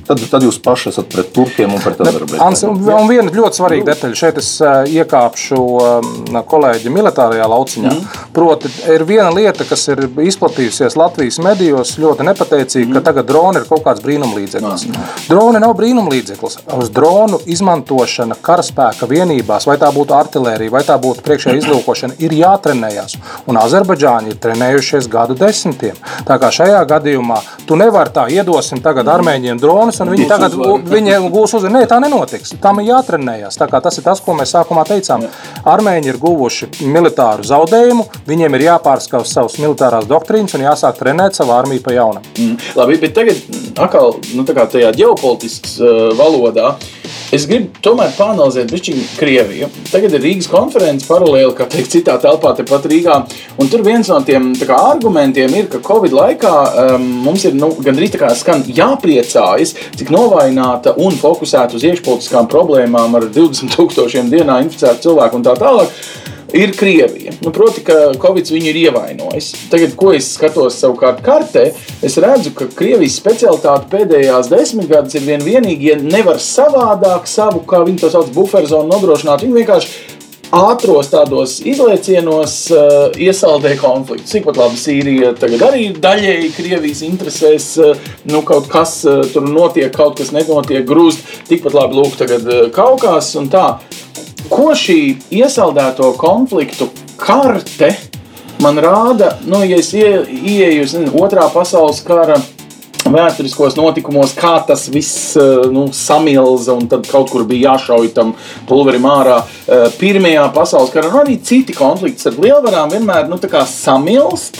tad, tad jūs paši esat pret turkiem un pret Ants, Azerbaidžānu. un, viena ļoti svarīga detaļa. Šeit es ā, iekāpšu ā, kolēģi militārajā lauciņā. Mm. Proti, ir viena lieta, kas ir izplatījusies Latvijas medijos, ļoti nepateicīgi, mm. ka tagad droni ir kaut kāds brīnumlīdzeklis. Droni nav brīnumlīdzeklis. Uz dronu izmantošana karaspēka vienībās, vai tā būtu artērija, vai tā būtu priekšējā izlūkošana, ir jātrenējas. Un Azerbaidžāņi ir trenējušies gadu desmitiem. Tā kā šajā gadījumā tu nevari tā iedosim tagad armēņiem dronus, un viņi tagad viņiem gūs uzvaru. Nē, tā nenotiks. Tam ir jātrenējas. Tā kā tas ir tas, ko mēs sākumā teicām. Armēņi ir guvuši militāru zaudējumu, viņiem ir jāpārskauj savas militārās doktrīnas un jāsāk trenēt savu armiju pa jaunam. Mm. Labi, bet tagad mm, atkal nu, tajā ģeopolitiskā uh, valodā. Es gribu tomēr panelizēt bišķiņu Krieviju. Tagad ir Rīgas konferences paralēli, kā teikt, citā telpā, tepat Rīgā. Un tur viens no tiem kā, argumentiem ir, ka Covid laikā um, mums ir nu, gandrīz tā kā skan jāpriecājas, cik novājināta un fokusēta uz iekšpolitiskām problēmām ar 20 tūkstošiem dienā inficētu cilvēku un tā tālāk ir Krievija. Nu, proti, ka Covid viņu ir ievainojis. Tagad, ko es skatos savukārt kartē, es redzu, ka Krievijas specialitāte pēdējās desmitgades ir vien vienīgi, ja nevar savādāk savu, kā viņi to sauc, buferzonu nodrošināt. Viņi vienkārši ātros tādos izlaicienos uh, iesaldē konfliktu. Cik labi Sīrija tagad arī daļēji Krievijas interesēs, uh, nu, kaut kas uh, tur notiek, kaut kas nenotiek, grūst. Tikpat labi lūk, tagad uh, Kaukās un tā. Ko šī iesaldēto konfliktu karte man rāda, nu, ja es ie, ieeju nezinu, otrā pasaules kara vēsturiskos notikumos, kā tas viss eh, nu, samilza un tad kaut kur bija jāšauj tam pulverim ārā. Eh, Pirmajā pasaules karā arī citi konflikti ar lielvarām vienmēr nu, samilst.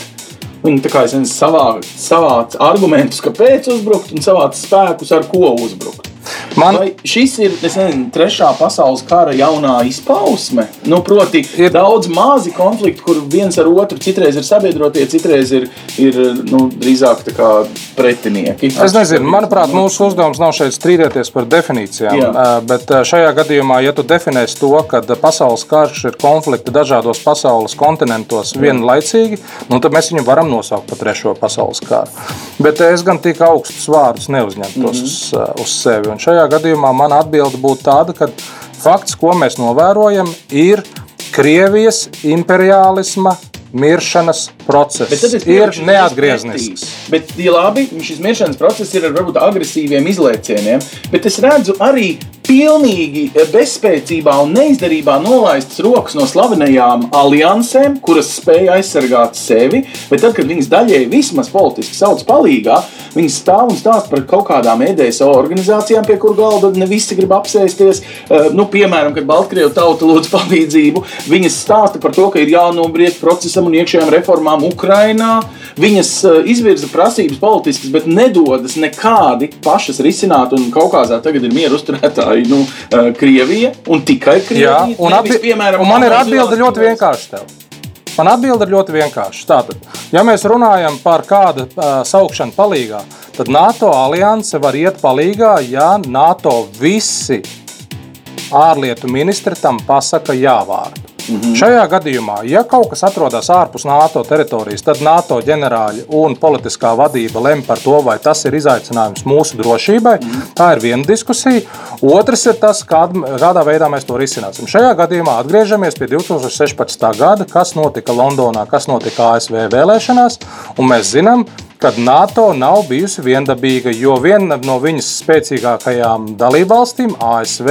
Viņi tā kā savā, savāc argumentus, kāpēc uzbrukt, un savāc spēkus, ar ko uzbrukt. Man- Vai šis ir nezinu, trešā pasaules kara jaunā izpausme? Nu, proti, ir daudz mazi konflikti, kur viens ar otru citreiz ir sabiedrotie, citreiz ir, ir nu, drīzāk pretinieki. Es nezinu, manuprāt, mūsu uzdevums nav šeit strīdēties par definīcijām. Jā. Jā. Bet šajā gadījumā, ja tu definēsi to, ka pasaules karš ir konflikti dažādos pasaules kontinentos vienlaicīgi, nu, tad mēs viņu varam nosaukt par trešo pasaules karu. Bet es gan tik augstus vārdus neuzņemtos mm -hmm. uz, uz sevi. Un šajā gadījumā mana atbilde būtu tāda, ka fakts, ko mēs novērojam, ir Krievijas imperiālisma miršanas process. Ir neatgrieznisks. Bet, ja labi, šis miršanas process ir ar varbūt agresīviem izlaicieniem, bet es redzu arī pilnīgi bezspēcībā un neizdarībā nolaistas rokas no slavenajām aliansēm, kuras spēja aizsargāt sevi, bet tad, kad viņas daļēji vismaz politiski sauc palīgā, viņas stāv un stāsta par kaut kādām EDSO organizācijām, pie kur galda ne visi grib apsēsties. Eh, Nu, piemēram, kad Baltkrievu tauta lūdz palīdzību, viņas stāsta par to, ka ir jānobriest procesam un iekšējām reformām Ukrainā. Viņas eh, izvirza prasības politiskas, bet nedodas nekādi pašas risināt. Un Kaukazā tagad ir mieru uzturētāji, nu, eh, Krievija un tikai Krievija. Jā, un, Nevis, piemēram, un man ir atbilde ļoti vienkārša. Tev. Man atbilde ir ļoti vienkārša. Tātad, ja mēs runājam par kādu uh, saukšanu palīgā, tad NATO alianse var iet palīgā, ja NATO visi ārlietu ministri tam pasaka jā vārdu. Mm -hmm. Šajā gadījumā, ja kaut kas atrodas ārpus NATO teritorijas, tad NATO ģenerāļi un politiskā vadība lem par to, vai tas ir izaicinājums mūsu drošībai. Mm -hmm. Tā ir viena diskusija. Otrs ir tas, kād, kādā veidā mēs to risināsim. Šajā gadījumā atgriežamies pie 2016. gada, kas notika Londonā, kas notika ASV vēlēšanās, un mēs zinām, ka NATO nav bijusi viendabīga, jo viena no viņas spēcīgākajām dalībvalstīm, ASV,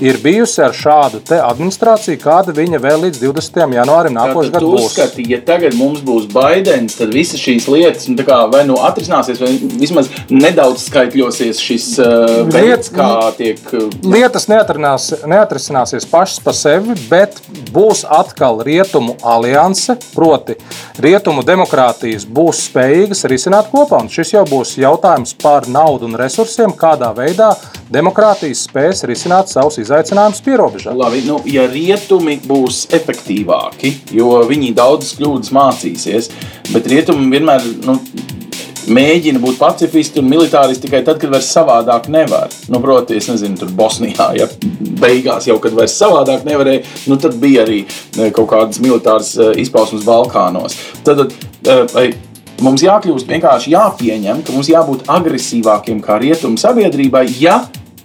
ir bijusi ar šādu administrāciju, kāda viņa vēl līdz 20. janvārim nākošais gads būs. Uzskati, ja tagad mums būs Baidens, tad visas šīs lietas nu, kā, vai nu atrisināsies, vai vismaz nedaudz skaitļosies šis uh, veids, kā tiek. Uh, lietas neatrisināsies pašas par sevi, bet būs atkal rietumu alianse, proti, rietumu demokrātijas būs spējīgas risināt kopā. Un šis jau būs jautājums par naudu un resursiem, kādā veidā demokrātijas spēs risināt savus izaicinājumus pierobežā. Labi, nu, ja rietumi būs efektīvāki, jo viņi daudzas kļūdas mācīsies, bet rietumi vienmēr. Nu, Mēģina būt pacifisti un militāristi tikai tad, kad vairs savādāk nevar. Nu, Protams, es nezinu, tur Bosnijā, ja beigās jau, kad vairs savādāk nevarēja, nu, tad bija arī e, kaut kādas militāras e, izpausmes Balkānos. Tad, vai e, mums jākļūst vienkārši jāpieņem, ka mums jābūt agresīvākiem kā rietumu sabiedrībai, ja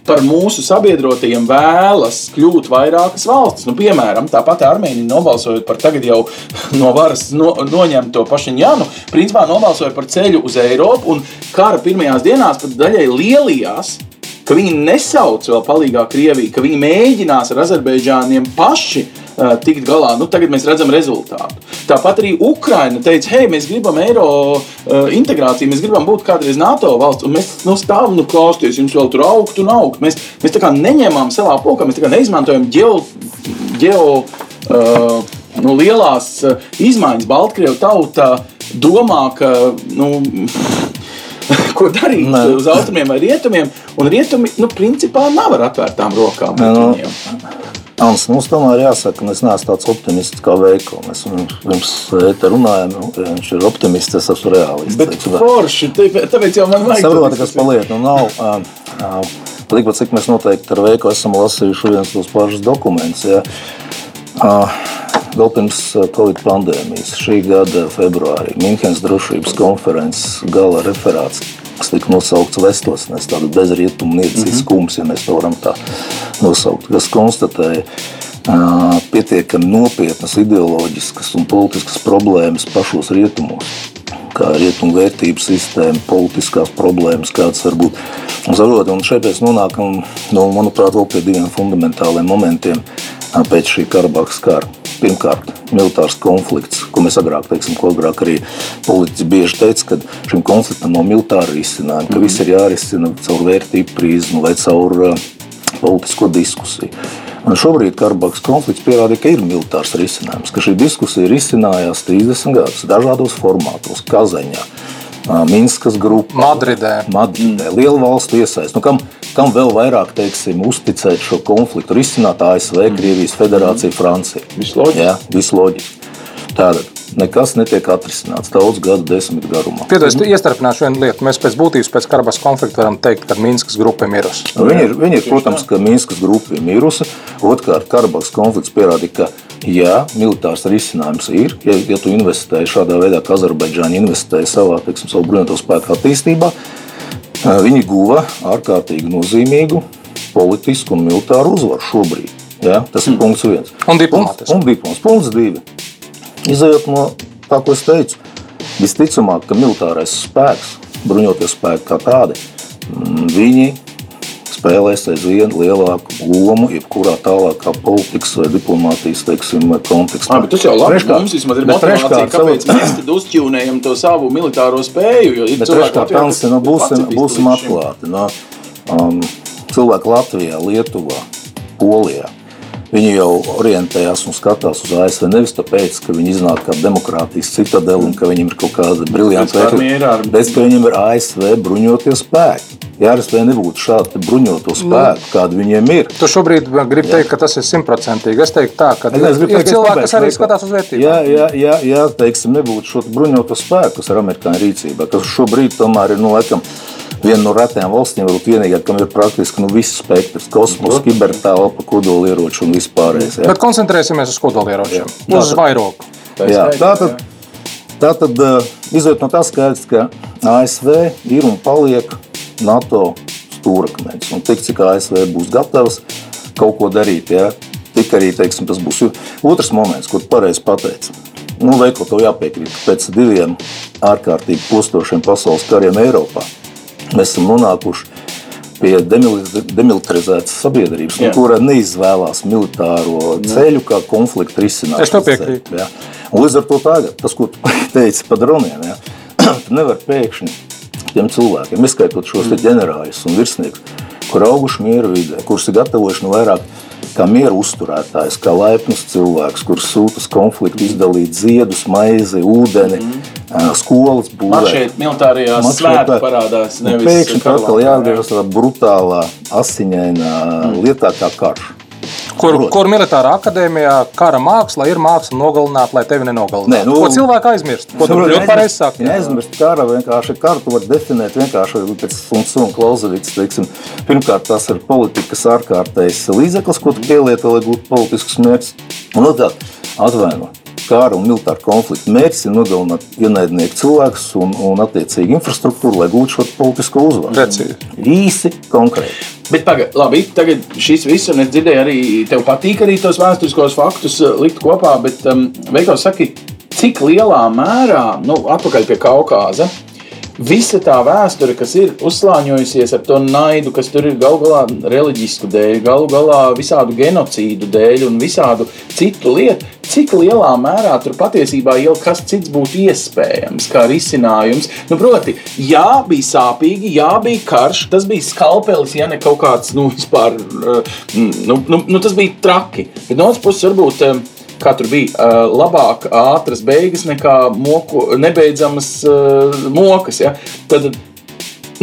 par mūsu sabiedrotajiem vēlas kļūt vairākas valstis. Nu, piemēram, tāpat Armēnija nobalsojot par tagad jau no varas no, noņemto Pašiņānu, principā nobalsoja par ceļu uz Eiropu un kara pirmajās dienās pat daļai lielījās. Ka viņi nesauc vēl palīdzīgā Krieviju, ka viņi mēģinās ar Azerbaidžāniem paši uh, tikt galā. Nu, tagad mēs redzam rezultātu. Tāpat arī Ukraina teica, hei, mēs gribam eiro uh, integrāciju, mēs gribam būt kādreiz NATO valsts, un mēs nu, stāvam, nu, klausieties, jums vēl tur augt un augt. Mēs, mēs tā kā neņemam savā pokā, mēs tā kā neizmantojam ģeo. ģeo uh, nu, lielās uh, izmaiņas Baltkrievijas tauta domā, ka nu, ko darīt Nē. uz austrumiem vai rietumiem. Un rietumi, nu, principā nav ar atvērtām rokām. Nu, Ans, mums tomēr jāsaka, ka es neesmu tāds optimists kā veikals. Mēs pirms te runājām, nu, viņš ir optimists, es esmu reālists. Bet forši, tāpēc jau man vajag. Saprotu, kas paliek, nu nav. Tikpat cik mēs noteikti ar veikalu esam lasījuši viens tos pašus dokumentus. Ja. Vēl pirms Covid pandēmijas, šī gada februārī, Minhenes drošības konferences gala referāts kas tika nosaukts Vestosnes, tāda bezrietumu nieciskums, ja mēs to varam tā nosaukt, kas konstatēja uh, pietiekami nopietnas ideoloģiskas un politiskas problēmas pašos rietumos. Kā rietumu vērtību sistēma, politiskās problēmas, kādas var būt. Un, zarot, un šeit mēs nonākam, nu, manuprāt, vēl pie diviem fundamentāliem momentiem pēc šī Karabahas kara. Pirmkārt, militārs konflikts, ko mēs agrāk, teiksim, ko agrāk arī politiķi bieži teica, ka šim konfliktam nav militāra risinājuma, ka mm. viss ir jārisina caur vērtību prizmu vai caur uh, politisko diskusiju. Un šobrīd Karabahas konflikts pierādīja, ka ir militārs risinājums, ka šī diskusija risinājās 30 gadus dažādos formātos, Kazaņā, Minskas grupā, Madridē. Madridē. Liela valstu iesaist. Nu, kam, kam vēl vairāk teiksim, uzticēt šo konfliktu? Risināt ASV, mm. Krievijas federācija, Francija. Viss loģiski. Tātad nekas netiek atrisināts daudz gadu desmit garumā. Piedodiet, es iestarpināšu vienu lietu. Mēs pēc būtības, pēc Karabas konflikta varam teikt, ka Minskas grupa ir mirusi. Nu, viņi ir, viņi ir protams, ka Minskas grupa ir mirusi. Otrkārt, Karabas konflikts pierādīja, ka jā, militārs risinājums ir. Ja, ja tu investēji šādā veidā, kā Azerbaidžāna investēja savā teiksim, savu bruņoto spēku attīstībā, viņi guva ārkārtīgi nozīmīgu politisku un militāru uzvaru šobrīd. Ja? Tas ir mm. punkts viens. Un diplomāts. Un, un diplomāts. Punkts divi. Izejot no tā, ko es teicu, visticamāk, ka militārais spēks, bruņoties spēki kā tādi, mm, viņi spēlēs aizvien lielāku lomu jebkurā tālākā politikas vai diplomātijas teiksim, kontekstā. Ah, tas jau labi, treškārt, mums vismaz ir motivācija, kāpēc mēs tad uzķūnējam to savu militāro spēju. Jo bet treškārt, Latvijā, nu, būsim, būsim atklāti. No, um, cilvēki Latvijā, Lietuvā, Polijā Viņi jau orientējās un skatās uz ASV nevis tāpēc, ka viņi iznāk kā demokrātijas citadeli un ka viņiem ir kaut kāda briljanta veikla, bet ka viņiem ir ASV bruņotie spēki. Ja ASV nebūtu šādu bruņoto spēku, kāda viņiem ir. Tu šobrīd gribi teikt, ka tas ir simtprocentīgi. Es teiktu, tā, ka es ir teikt, cilvēki, kas arī skatās uz vērtībām. Jā, jā, jā, jā teiksim, nebūtu šo bruņoto spēku, kas ir amerikāņu rīcībā, kas šobrīd tomēr ir, nu, laikam, viena no retajām valstīm, varbūt vienīgā, kam ir praktiski nu, viss spektrs - kosmosa, kibertelpa, kodolieroči un vispārējais. Bet koncentrēsimies uz kodolieročiem, Jā. uz vairogu. Jā, tātad, tātad uh, izjūt no tā skaidrs, ka ASV ir un paliek NATO stūrakmeņš. Un tik cik ASV būs gatavs kaut ko darīt, ja, tik arī teiksim, tas būs. Otrs moments, kur pareizi pateica. Nu, veikot to jāpiekrīt, ka pēc diviem ārkārtīgi postošiem pasaules kariem Eiropā mēs esam nonākuši pie demilitarizētas sabiedrības, nu, kura neizvēlās militāro ceļu kā konfliktu risināšanu. Es tev piekrītu. Ja? Līdz ar to tagad, tas, ko tu teici par droniem, ja? tu nevari pēkšņi tiem cilvēkiem, izskaitot šos mm. ģenerāļus un virsniekus, kur auguši mieru vidē, kurus ir gatavojuši no vairāk kā mieru uzturētājs, kā laipnus cilvēks, kurš sūta uz konfliktu, izdalīt ziedus, maizi, ūdeni, mm. skolas Man būvēt. šeit militārajā svētki parādās. Nevis Pēkšņi atkal jāatgriežas tādā brutālā, asiņainā Mm. lietā kā karš. Kur, Protams. kur militārā akadēmijā kara māksla ir māksla nogalināt, lai tevi nenogalinātu? Nē, nu- ko cilvēku aizmirst? Ko tu ļoti pareizi saki? Viņa aizmirst kara, vienkārši karu tu vari definēt vienkārši pēc Klausevits. Teiksim. Pirmkārt, tas ir politikas ārkārtējs līdzeklis, ko tu pielieto, lai gūtu politiskus mērķus. Un otrkārt, atvaino. Kara un militāra konflikta mērķis ir nogalināt ienaidnieku cilvēkus un, un attiecīgi infrastruktūru, lai gūtu šo politisko uzvaru. Precīzi. Īsi, konkrēti. Bet pagaid, labi, tagad šis viss, un es dzirdēju, arī tev patīk arī tos vēsturiskos faktus uh, likt kopā, bet um, Veikals saka, cik lielā mērā, nu, atpakaļ pie Kaukāza, visa tā vēsture, kas ir uzslāņojusies ar to naidu, kas tur ir galu galā reliģisku dēļ, galu galā visādu genocīdu dēļ un visādu citu lietu, cik lielā mērā tur patiesībā jau kas cits būtu iespējams, kā risinājums. Nu, proti, jā, bija sāpīgi, jā, bija karš, tas bija skalpelis, ja ne kaut kāds, nu, vispār, uh, nu, nu, nu tas bija traki. Bet no otras puses, varbūt. Tur bija uh, labāk, ātras beigas nekā moku, nebeidzamas uh, mokas. Ja? Tad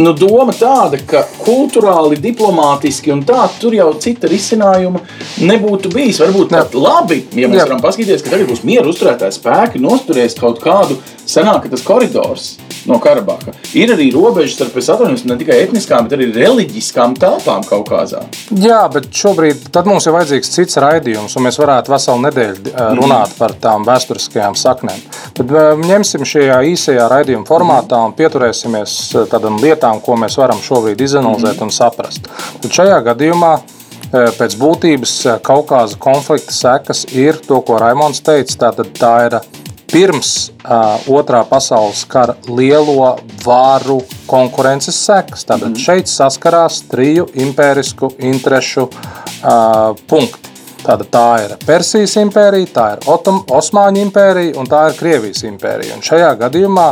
nu, doma tāda, ka kultūrāli, diplomātiski un tā, tur jau cita risinājuma nebūtu bijis. Varbūt pat labi, ja mēs Jā. varam paskatīties, ka tagad būs mieru uzturētāji spēki, nosturēs kaut kādu senāk, tas koridors no Karabaka. Ir arī robežas starp, es atvainojos, ne tikai etniskām, bet arī reliģiskām telpām Kaukazā. Jā, bet šobrīd mums ir vajadzīgs cits raidījums, un mēs varētu veselu nedēļu eh, runāt par tām vēsturiskajām saknēm. Tad eh, ņemsim šajā īsajā raidījuma formātā un pieturēsimies eh, tādām lietām, ko mēs varam šobrīd izanalizēt un saprast. Tad šajā gadījumā pēc būtības Kaukāza konflikta sekas ir to, ko Raimons teica. Tātad tā ir pirms uh, otrā pasaules kara lielo varu konkurences sekas. Tātad šeit saskarās triju impērisku interešu uh, punkti. Tātad tā ir Persijas impērija, tā ir Otom, Osmaņu impērija un tā ir Krievijas impērija. Un šajā gadījumā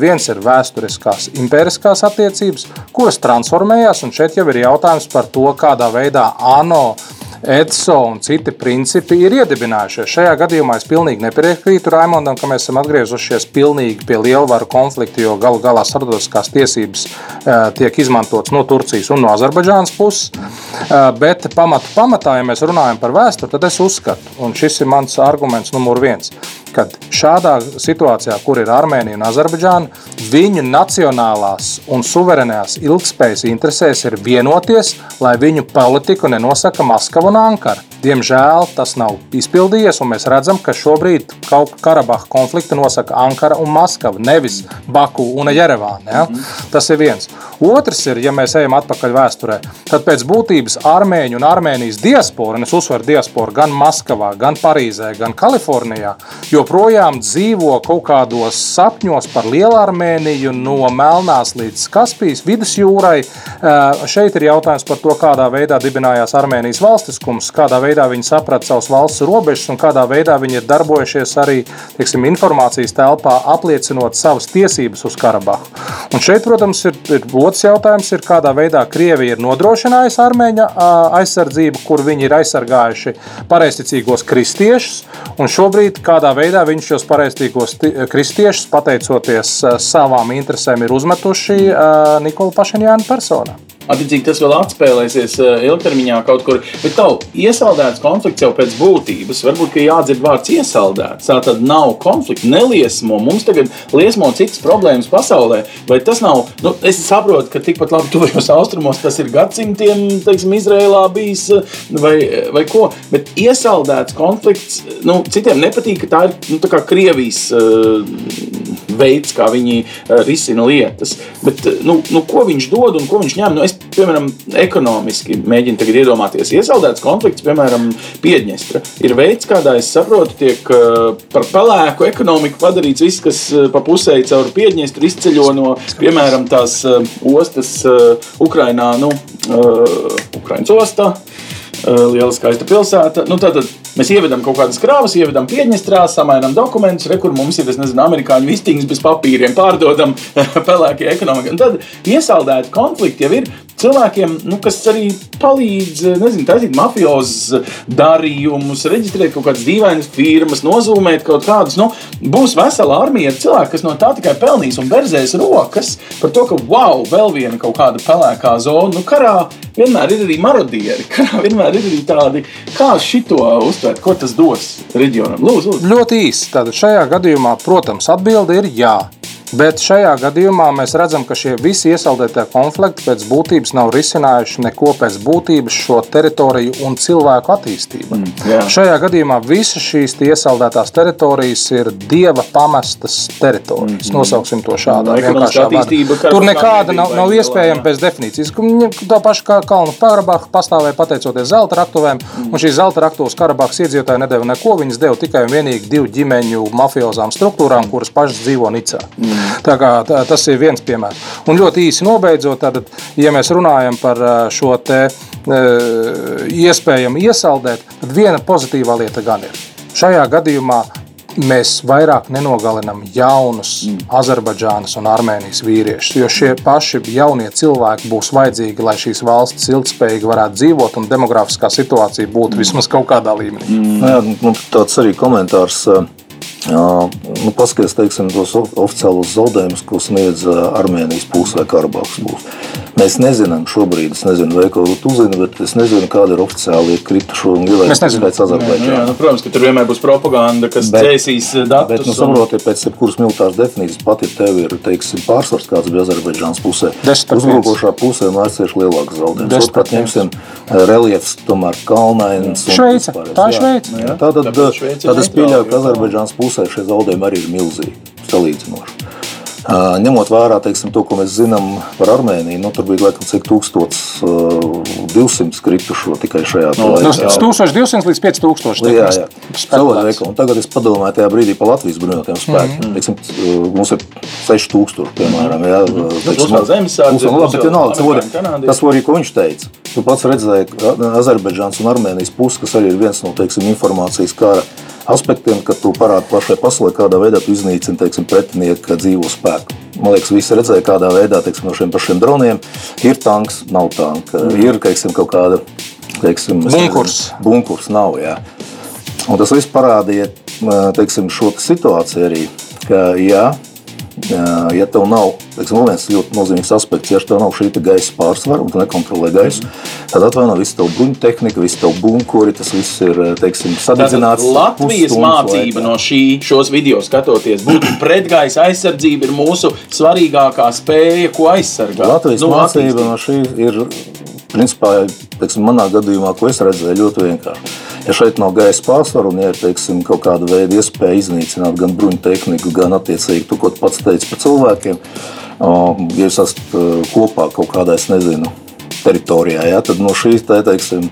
viens ir vēsturiskās impēriskās attiecības, kuras transformējās, un šeit jau ir jautājums par to, kādā veidā ANO EDSO un citi principi ir iedibinājušies. Šajā gadījumā es pilnīgi nepiekrītu Raimondam, ka mēs esam atgriezušies pilnīgi pie lielvaru konflikta, jo galu galā starptautiskās tiesības eh, tiek izmantotas no Turcijas un no Azerbaidžānas puses. Eh, Bet pamatu pamatā, ja mēs runājam par vēsturi, tad es uzskatu, un šis ir mans arguments numur viens, ka šādā situācijā, kur ir Armēnija un Azerbaidžāna, viņu nacionālās un suverenās ilgspējas interesēs ir vienoties, lai viņu politiku nenosaka Maskava un Ankara. Diemžēl tas nav izpildījies, un mēs redzam, ka šobrīd Karabaha konfliktu nosaka Ankara un Maskava, nevis Baku un Jerevāna. Ja? Tas ir viens. Otrs ir, ja mēs ejam atpakaļ vēsturē, tad pēc būtības Armēņu un Armēnijas diaspora, un es uzsveru diasporu gan Maskavā, gan Parīzē, gan Kalifornijā, joprojām dzīvo kaut kādos sapņos par Lielārmēniju, no Melnās līdz Kaspijas vidusjūrai. Eh, Šeit ir jautājums par to, kādā veidā dibinājās Armēnijas valstiskums, kādā veidā viņi saprata savas valsts robežas un kādā veidā viņi ir darbojušies arī teiksim, informācijas telpā, apliecinot savas tiesības uz Karabahu. Un šeit, protams, ir, ir otrs jautājums, ir, kādā veidā Krievija ir nodrošinājusi armēņa aizsardzību, kur viņi ir aizsargājuši pareizticīgos kristiešus, un šobrīd kādā veidā viņi šos pareizticīgos ti- kristiešus, pateicoties savām interesēm, ir uzmetuši Nikola Pašinjāna personā. Attiecīgi tas vēl atspēlēsies uh, ilgtermiņā kaut kur. Bet tev iesaldēts konflikts jau pēc būtības, varbūt jādzird vārds iesaldēts. Tā tad nav konflikta, neliesmo. Mums tagad liesmo citas problēmas pasaulē. Vai tas nav, nu, es saprotu, ka tikpat labi tuvajos austrumos tas ir gadsimtiem, teiksim, Izrēlā bijis vai, vai ko, bet iesaldēts konflikts, nu, citiem nepatīk, ka tā ir nu, tā Krievijas uh, veids, kā viņi uh, risina lietas. Bet, uh, nu, nu, ko viņš dod un ko viņš ņem? Nu, es, piemēram, ekonomiski mēģinu iedomāties, iesaldēts konflikts, piemēram, Piedņestra. Ir veids, kādā es saprotu, tiek uh, par pelēku ekonomiku padarīts viss, kas pa pusē caur Piedņestru izceļo no, piemēram, tās ostas Ukrainā, nu, Ukrainas ostā. Liela skaista pilsēta. Nu, tad, tad Mēs ievedam kaut kādas krāvas, ievedam pieņestrā, samainām dokumentus, re, kur mums ir, es nezinu, amerikāņu vistiņas bez papīriem, pārdodam pelēkie ekonomika. Un tad iesaldēti konflikti jau ir cilvēkiem, nu, kas arī palīdz, nezinu, taisīt mafiozus darījumus, reģistrēt kaut kādas dīvainas firmas, nozūmēt kaut kādus. Nu, būs vesela armija ar cilvēku, kas no tā tikai pelnīs un berzēs rokas par to, ka wow, vēl viena kaut kāda pelēkā zona. Nu, karā vienmēr ir arī marodieri, karā vienmēr ir arī tādi, kā šito uztvert uzsvērt, ko tas dos reģionam? Lūdzu, lūdzu. Ļoti īsi. Tātad šajā gadījumā, protams, atbilde ir jā. Bet šajā gadījumā mēs redzam, ka šie visi iesaldētie konflikti pēc būtības nav risinājuši neko pēc būtības šo teritoriju un cilvēku attīstību. Mm, jā. šajā gadījumā visas šīs iesaldētās teritorijas ir dieva pamestas teritorijas. Mm, Nosauksim to šādā vienkāršā veidā. Tur nekāda nav, nav iespējama pēc definīcijas. Tā paša kā Kalnu Karabaha pastāvēja pateicoties zelta raktuvēm, mm. un šīs zelta raktuvas Karabahas iedzīvotāji nedēva neko. Viņas deva tikai un vienīgi divu ģimeņu mafiozām struktūrām, kuras pašas dzīvo Nicā. Mm. Tā kā, tā, tas ir viens piemērs. Un ļoti īsi nobeidzot, tad, ja mēs runājam par šo te, iespējamu iesaldēt, tad viena pozitīvā lieta gan ir. Šajā gadījumā mēs vairāk nenogalinām jaunus mm. Azerbaidžānas un Armēnijas vīriešus. Jo šie paši jaunie cilvēki būs vajadzīgi, lai šīs valstis ilgspējīgi varētu dzīvot un demogrāfiskā situācija būtu mm. vismaz kaut kādā līmenī. Mm. Jā, nu, tāds arī komentārs. Nu, Paskaties, teiksim, tos oficiālos zaudējumus, ko sniedz Armēnijas puse vai Karabahas puse. Mēs nezinām šobrīd, es nezinu, vai kaut ko uzzina, bet es nezinu, kāda ir oficiāli kritušo un ielaiduši pēc Azerbaidžāna. Jā, nu, protams, ka tur vienmēr būs propaganda, kas dzēsīs datus. Bet, nu, saprotiet, pēc jebkuras militāras definīcijas pat, ja tev ir, teiksim, pārsvars, kāds bija Azerbaidžānas pusē, uzbrukošā pusē un aizcieši lielāks zaudējums. Otrkārt, ņemsim reliefs, tomēr kalnains. Šveice, tā ir Šveice. Tātad, tad es pieļauju, ka Azerbaidžānas pusē šie zaudējumi arī ir milzīgi, salīdzinoši. Ņemot vērā teiksim, to, ko mēs zinām par Armēniju, nu, tur bija laikam cik 1200 kritušo tikai šajā no, laikā. No, 1200 līdz 5000. Jā, jā. Cilvēku, tagad es padomāju tajā brīdī par Latvijas bruņotajiem spēkiem. Mm -hmm. teiksim, mums ir 6000, piemēram. Jā, teiksim, mums zemesardze, nu, labi, bet vienalga, tas arī, ko viņš teica. Tu pats redzēji, ka Azerbaidžāns un Armēnijas puses, kas arī ir viens no teiksim, informācijas kara aspektiem, kad tu parādi plašai pasaulē, kādā veidā tu iznīcini teiksim, pretinieka dzīvo spēku. Man liekas, visi redzēja, kādā veidā teiksim, no šiem pašiem droniem ir tanks, nav tanka, mm. ir teiksim, kaut kāda teiksim, bunkurs. bunkurs nav, jā. Un tas viss parādīja teiksim, šo situāciju arī, ka jā, Ja tev nav, teiksim, viens ļoti nozīmīgs aspekts, ja tev nav šī gaisa pārsvara un tu nekontrolē gaisu, tad atvaino visu tavu bruņu tehniku, visu tavu bunkuri, tas viss ir, teiksim, sadedzināts. Latvijas mācība no šī, šos video skatoties, būtu pretgaisa aizsardzība ir mūsu svarīgākā spēja, ko aizsargāt. Latvijas nu, mācība no šī ir Principā, teiksim, manā gadījumā, ko es redzēju, ļoti vienkārši. Ja šeit nav gaisa pārsvaru un ja teiksim, kaut kāda veida iespēja iznīcināt gan bruņu tehniku, gan attiecīgi to, ko pats teici par cilvēkiem, ja jūs esat kopā kaut kādā, es nezinu, teritorijā, ja, tad no šīs te, teiksim,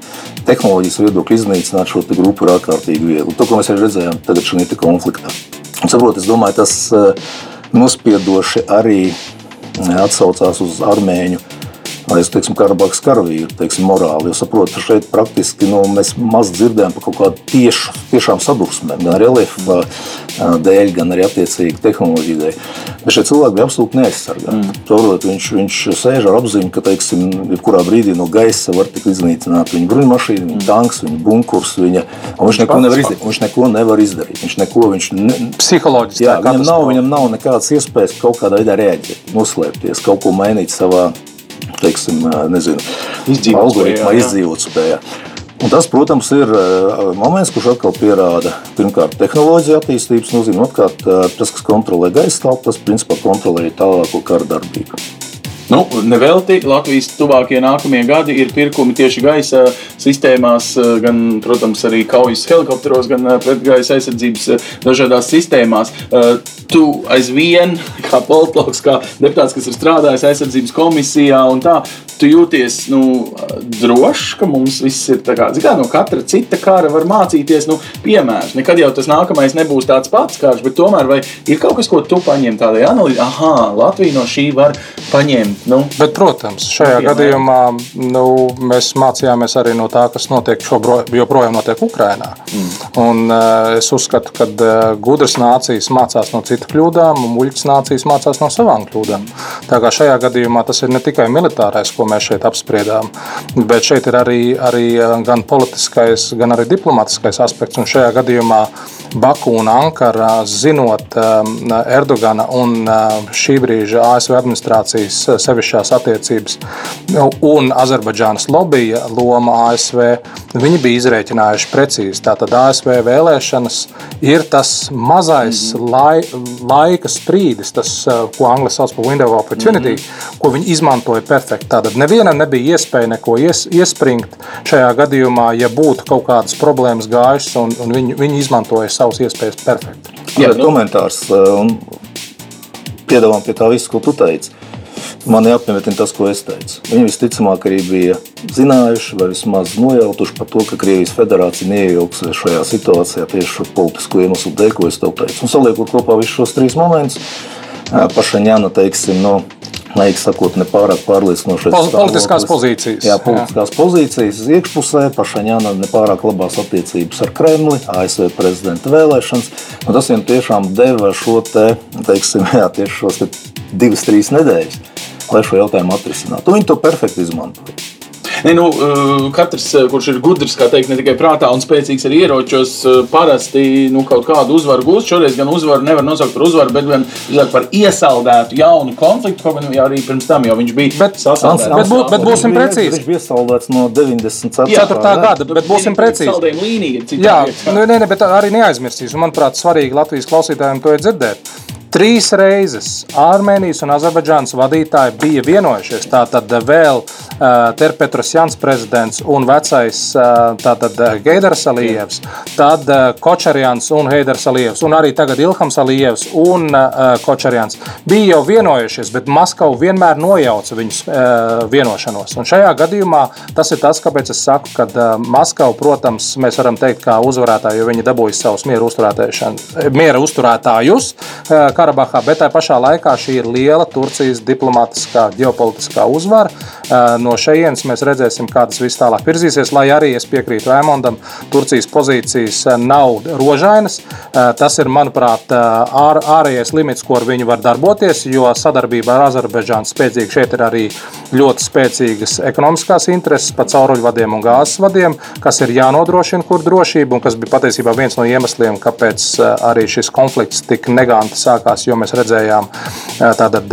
tehnoloģijas viedokļa iznīcināt šo grupu ir ārkārtīgi viegli. To, ko mēs arī redzējām tagad šajā konfliktā. Un, saprot, es domāju, tas nospiedoši arī atsaucās uz armēņu es teiksim, Karabahas karavīru teiksim, morāli. Jo saprotu, šeit praktiski nu, mēs maz dzirdējām par kaut kādu tiešu, tiešām sadursmēm, gan reliefa dēļ, gan arī attiecīgi tehnoloģiju dēļ. Bet šie cilvēki bija absolūti neaizsargāti. Mm. Saprot, viņš, viņš sēž ar apziņu, ka teiksim, jebkurā brīdī no gaisa var tikt iznīcināta viņa bruņmašīna, viņa tanks, viņa bunkurs. Viņa, viņš, neko nevar izdarīt, viņš neko nevar izdarīt. Viņš neko viņš ne... psiholoģiski jā, viņam nav, viņam nav nekādas iespējas kaut kādā veidā reaģēt, noslēpties, kaut ko mainīt savā teiksim, nezinu, Izdzīvot algoritma spējā, jā. izdzīvot spējā. Un tas, protams, ir moments, kurš atkal pierāda pirmkārt tehnoloģiju attīstības nozīmi, otrkārt tas, kas kontrolē gaisa telpu, tas principā kontrolē tālāko kara darbību. Nu, nevelti Latvijas tuvākie nākamie gadi ir pirkumi tieši gaisa sistēmās, gan, protams, arī kaujas helikopteros, gan pretgaisa aizsardzības dažādās sistēmās. Tu aizvien, kā politologs, kā deputāts, kas ir strādājis aizsardzības komisijā, un tā, tu jūties nu, drošs, ka mums viss ir tā kā, kā no katra cita kara var mācīties. Nu, piemērs. Nekad jau tas nākamais nebūs tāds pats karš, bet tomēr vai ir kaut kas, ko tu paņem tādai analīzē? Aha, Latvija no šī var paņemt. Nu, Bet, protams, šajā Piemēram. gadījumā nu, mēs mācījāmies arī no tā, kas notiek šobro, joprojām notiek Ukrajinā. Mm. Un, uh, es uzskatu, ka uh, gudras nācijas mācās no citu kļūdām, un muļķas nācijas mācās no savām kļūdām. Tā kā šajā gadījumā tas ir ne tikai militārais, ko mēs šeit apspriedām, bet šeit ir arī, arī uh, gan politiskais, gan arī diplomatiskais aspekts. Un šajā gadījumā Baku un Ankara, zinot um, Erdogana un uh, šī brīža ASV administrācijas uh, sevišķās attiecības nu, un Azerbaidžānas lobija loma ASV, viņi bija izrēķinājuši precīzi. Tātad ASV vēlēšanas ir tas mazais lai, laika sprīdis, tas, uh, ko angļu sauc par window opportunity, mm -hmm. ko viņi izmantoja perfekti. Tātad nevienam nebija iespēja neko ies, iespringt šajā gadījumā, ja būtu kaut kādas problēmas gājušas, un, un viņi, viņi izmantoja savas iespējas perfekti. Jā, nu- komentārs. eh, Un piedāvām pie tā visu, ko tu teici. Man jāapmetina tas, ko es teicu. Viņi visticamāk arī bija zinājuši, vai vismaz nojautuši par to, ka Krievijas federācija neiejauksies šajā situācijā tieši šo politisko iemeslu dēļ, ko es tev teicu. Un saliekot kopā visus šos trīs momentus, pašaņāna, teiksim, no Laika sakot, ne pārāk pārliecinošais. Pol- politiskās pozīcijas. Jā, politiskās jā. pozīcijas iekšpusē, pašaņāna ne pārāk labās attiecības ar Kremli, ASV prezidenta vēlēšanas. Un tas viņam tiešām deva šo te, teiksim, jā, tieši šos te divas, trīs nedēļas, lai šo jautājumu atrisinātu. Un Viņi to perfekti izmantoja. Ne, nu, eh, katrs, eh, kurš ir gudrs, kā teikt, ne tikai prātā un spēcīgs ar ieročos, eh, parasti nu, kaut kādu uzvaru gūst. Šoreiz gan uzvaru nevar nosaukt par uzvaru, bet gan drīzāk par iesaldētu jaunu konfliktu. Gan jau arī pirms tam jau viņš bija Bet- sasaldēts. Bet bū- bet būsim precīzi. Viņš bija saldēts no 94. Ceturtā jā. gada, bet būsim precīzi. Līnija. Jā, nu, nē, nē, bet arī neaizmirsīs. Un, manuprāt, svarīgi Latvijas klausītājiem to ir dzirdēt. Trīs reizes Armēnijas un Azerbaidžānas vadītāji bija vienojušies. Tātad vēl uh, Terpetras Jans prezidents un vecais uh, Heidars Alijevs, tad uh, Kočarjans un Heidars Alijevs, un arī tagad Ilhams Alijevs un uh, Kočarjans bija jau vienojušies, bet Maskava vienmēr nojauca viņus uh, vienošanos. Un šajā gadījumā tas ir tas, kāpēc es saku, ka uh, Maskava, protams, mēs varam teikt, kā uzvarētāji, jo viņi dabūja savus miera, uzturētājušanu- miera uzturētājus uh, Karabahā, bet tajā pašā laikā šī ir liela Turcijas diplomātiskā, ģeopolitiskā uzvara. Uh, No šejienes mēs redzēsim, kā tas viss tālāk virzīsies. Lai arī es piekrītu Ēmondam, Turcijas pozīcijas uh, nav rožainas. Uh, Tas ir, manuprāt, ār, ārējais limits, ko ar viņu var darboties, jo sadarbība ar Azerbaidžānu spēcīga šeit ir arī ļoti spēcīgas ekonomiskās intereses pa cauruļvadiem un gāzes vadiem, kas ir jānodrošina kur drošība un kas bija patiesībā viens no iemesliem, kāpēc arī šis konflikts tik neganti sākās, jo mēs redzējām tātad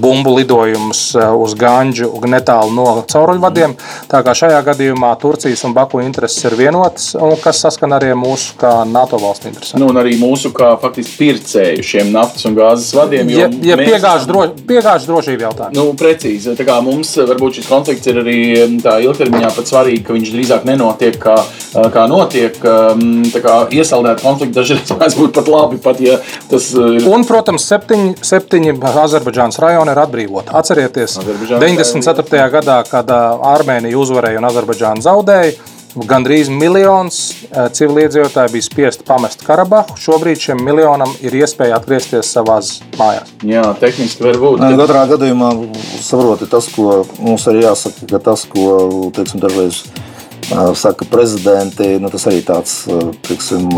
bumbu lidojumus uz Ganģu netālu no cauruļvadiem. Tā kā šajā gadījumā Turcijas un Baku intereses ir vienotas, un kas saskan arī ar mūsu kā NATO valstu interesēm. Nu, un arī mūsu kā faktiski pircēju šiem naftas un gāzes vadiem. Ja, ja mēs piegāžu, dro, piegāžu drošību jautājumu. Nu, precīzi. Tā kā mums varbūt šis konflikts ir arī tā ilgtermiņā pat svarīgi, ka viņš drīzāk nenotiek kā, kā notiek. Tā kā iesaldēt konfliktu dažreiz mēdz būt pat labi, pat ja tas ir. Un, protams, septiņi, septiņi Azerbaidžānas rajoni ir atbrīvoti. Atcerieties, Azerbaidžāna 94. gadā, kad Armēnija uzvarēja un Azerbaidžāna zaudēja, gandrīz miljons ā, civiliedzīvotāji bija spiest pamest Karabahu. Šobrīd šim miljonam ir iespēja atgriezties savās mājās. Jā, tehniski var būt. Nē, ka- Katrā gadījumā saproti tas, ko mums arī jāsaka, ka tas, ko teiksim, dažreiz saka prezidenti, nu, tas arī tāds, teiksim,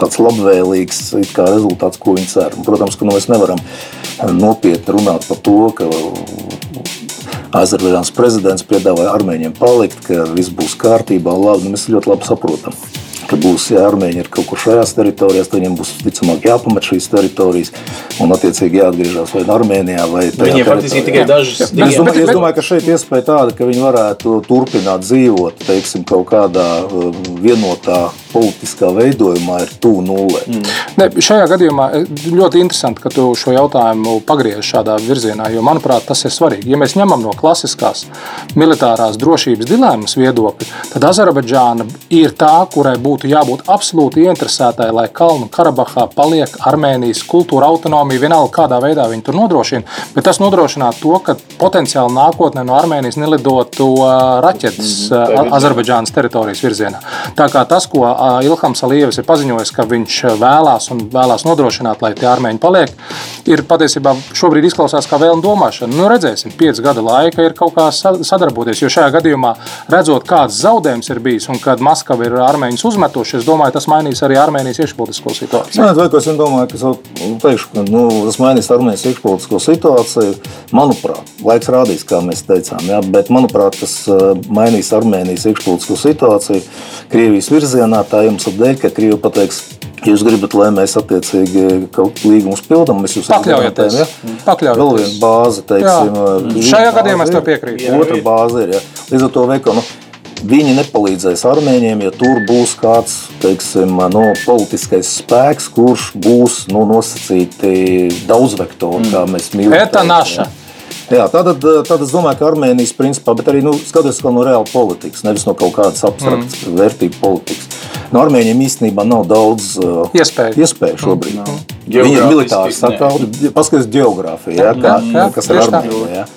tāds labvēlīgs rezultāts, ko viņi cer. Un, Protams, ka nu, mēs nevaram nopietni runāt par to, ka Azerbaidžānas prezidents piedāvāja armēņiem palikt, ka viss būs kārtībā. Labi, nu, mēs ļoti labi saprotam, ka būs ja armēņi ir kaut kur šajās teritorijās, tad viņiem būs ticamāk jāpamet šīs teritorijas un attiecīgi jāatgriežas vai Armēnijā vai Viņiem faktiski tikai dažas Es domāju, es domāju, ka šeit iespēja tāda, ka viņi varētu turpināt dzīvot teiksim, kaut kādā uh, vienotā politiskā veidojumā, ir tuvu nulē. Mm. Ne, šajā gadījumā eh, ļoti interesanti, ka tu šo jautājumu pagriež šādā virzienā, jo manuprāt, tas ir svarīgi. Ja mēs ņemam no klasiskās militārās drošības dilemmas viedokļa, tad Azerbaidžāna ir tā, kurai būtu jābūt absolūti ieinteresētai, lai Kalnu Karabahā paliek Armēnijas kultūra autonomija, vienalga kādā veidā viņi tur nodrošina. Bet tas nodrošinātu to, ka potenciāli nākotnē no Armēnijas nelidotu raķetes mm, Azerbaidžānas teritorijas virzienā. Tā kā tas, ko Ilhams Alijevs ir paziņojis, ka viņš vēlās un vēlās nodrošināt, lai tie armēņi paliek, ir patiesībā šobrīd izklausās kā vēlme domāšana. Nu, redzēsim, pieci gada laika ir kaut kā sadarboties. Jo šajā gadījumā, redzot, kāds zaudējums ir bijis un kad Maskava ir armēņus uzmetuši, es domāju, tas mainīs arī Armēnijas iekšpolitisko situāciju. Nē, vai, es domāju, ka es teikšu, ka nu, tas mainīs Armēnijas iekšpolitisko situāciju. Manuprāt, laiks rādīs, kā mēs teicām, ja, bet manuprāt, tas mainīs Armēnijas iekšpolitisko situāciju Krievijas virzienā. Tā iemesla dēļ, ka Krievija pateiks, Ja jūs gribat, lai mēs attiecīgi kaut kādu līgumu pildām, mēs jūs pakļaujamies. Ja? Pakļaujaties. Vēl viena bāze, teiksim, šajā gadījumā es tev piekrītu. Otra bāze ir. Ja? Līdz ar to veikalu. Nu, Viņi nepalīdzēs armēņiem, ja tur būs kāds teiksim, no, politiskais spēks, kurš būs nu, nosacīti daudzvektori, mm. kā mēs mīlam. Tā ir naša. Jā, tad, tad es domāju, ka Armēnijas principā, bet arī nu, skatoties no reāla politikas, nevis no kaut kādas abstraktas mm. vērtību politikas. No Armēņiem īstenībā nav daudz uh, iespēju, iespēju šobrīd. Mm. Viņi ir militāri sakauti, paskatieties geogrāfiju, ja, kā, jā, kas ir Armēnija.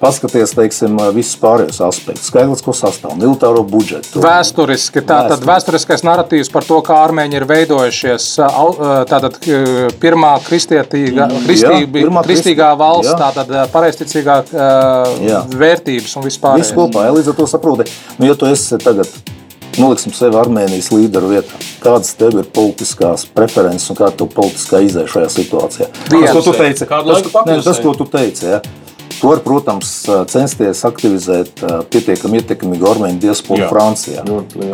Paskaties, teiksim, visus pārējos aspektus, skaidrs, sastāv militāro budžetu. Vēsturiski, tā tad vēsturiskais narratīvs par to, kā armēņi ir veidojušies, tātad pirmā kristietīga, kristība, jā, pirmā kristīgā valsts, jā. tātad pareizticīgā jā. vērtības un vispār. Viss kopā, ja līdz ar to saproti, nu, ja tu esi tagad noliksim sevi Armēnijas līderu vietā. Kādas tev ir politiskās preferences un kāda ir politiskā izēja šajā situācijā? Tas, ko tu teici, tas, ne, tas, ko tu teici ja? Tu vari, protams, censties aktivizēt pietiekami ietekmīgu armēņu diasporu Francijā.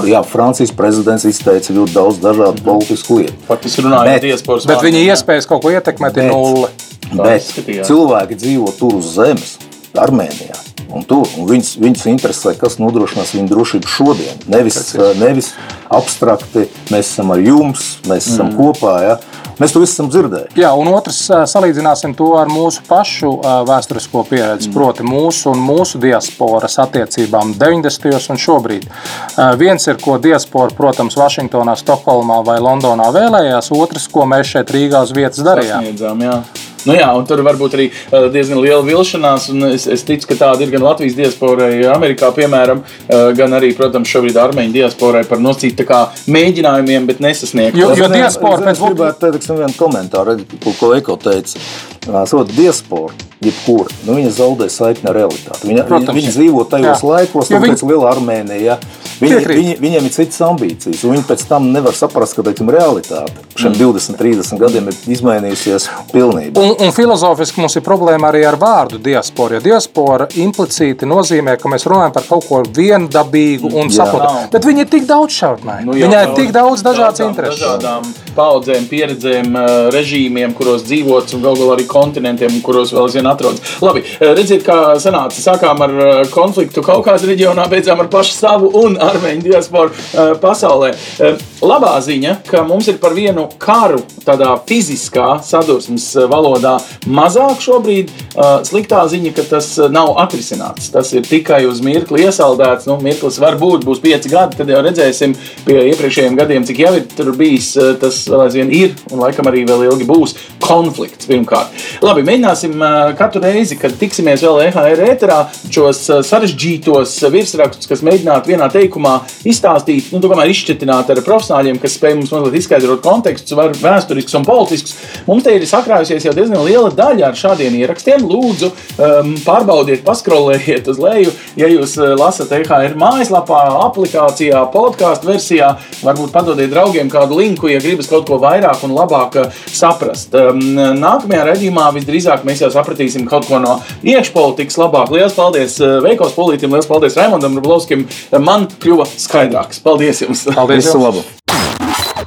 Jā, Francijas prezidents izteica ļoti daudz dažādu mm. politisku lietu. Faktiski runājot par diasporu. Bet viņa iespējas kaut ko ietekmēt ir nulle. Bet cilvēki dzīvo tur uz zemes, Armēnijā. Un tur, un viņus, viņus interesē, kas nodrošinās viņu drošību šodien. Nevis, nevis abstrakti, mēs esam ar jums, mēs esam mm. kopā. Ja? Mēs to esam dzirdējuši. Jā, un otrs, salīdzināsim to ar mūsu pašu vēsturisko pieredzi, mm. proti, mūsu un mūsu diasporas attiecībām 90. un šobrīd. Viens ir, ko diaspora, protams, Vašingtonā, Stokholmā vai Londonā vēlējās, otrs, ko mēs šeit Rīgā uz vietas darījām. Sasniedzām, jā. Nu jā, un tur varbūt arī uh, diezgan liela vilšanās. Es, es ticu, ka tāda ir gan Latvijas diasporai, Amerikā, piemēram, uh, gan arī, protams, šobrīd armēņu diasporai par nosacīt mēģinājumiem, bet nesasniegt. Jo, jo diaspora pēc tam gribētu teikt vienu komentāru, ko Eko teica. Sot, diaspora, jebkura, nu, viņa zaudē saikni ar realitāti. Viņa, Protams, viņa, viņa dzīvo tajos jā. laikos, kad viņi... liela Armēnija. Viņi, viņi, viņiem ir citas ambīcijas, un viņi pēc tam nevar saprast, ka teiksim, realitāte šiem mm. 20, 30 gadiem ir izmainījusies pilnībā. Un, un filozofiski mums ir problēma arī ar vārdu diaspora. Jo diaspora implicīti nozīmē, ka mēs runājam par kaut ko viendabīgu un saprotamu. Bet viņi ir tik daudz šaurināji. Nu, Viņai ir tik daudz dažādas intereses. Dažādām paudzēm, pieredzēm, režīmiem, kuros dzīvots un galu galā arī kontinentiem, kuros vēl aizvien atrodas. Labi, redziet, kā sanāca. Sākām ar konfliktu Kaukāzes reģionā, beidzām ar pašu savu un armēņu diasporu pasaulē. Labā ziņa, ka mums ir par vienu karu tādā fiziskā sadursmes valodā mazāk šobrīd. Sliktā ziņa, ka tas nav atrisināts. Tas ir tikai uz mirkli iesaldēts. Nu, mirklis var būt, būs pieci gadi, tad jau redzēsim pie iepriekšējiem gadiem, cik jau ir tur bijis. Tas vēl aizvien ir un laikam arī vēl ilgi būs konflikts pirmkārt. Labi, mēģināsim katru reizi, kad tiksimies vēl EHR ēterā, šos sarežģītos virsrakstus, kas mēģinātu vienā teikumā izstāstīt, nu, tomēr izšķirtināt ar profesionāļiem, kas spēj mums mazliet izskaidrot kontekstus, var vēsturiskus un politiskus. Mums te ir sakrājusies jau diezgan liela daļa ar šādiem ierakstiem. Lūdzu, um, pārbaudiet, paskrolējiet uz leju, ja jūs lasat EHR mājaslapā, aplikācijā, podkāstu versijā, varbūt padodiet draugiem kādu linku, ja gribas kaut ko vairāk un labāk saprast. Um, nākamajā redzījumā visdrīzāk mēs jau sapratīsim kaut ko no iekšpolitikas labāk. Lielas paldies uh, Veikos Polītam, liels paldies Raimondam Rublovskim. Man kļuva skaidrāks. Paldies jums! Paldies! Visu labu!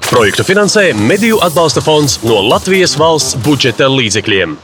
Projektu finansē Mediju atbalsta fonds no Latvijas valsts budžeta līdzekļiem.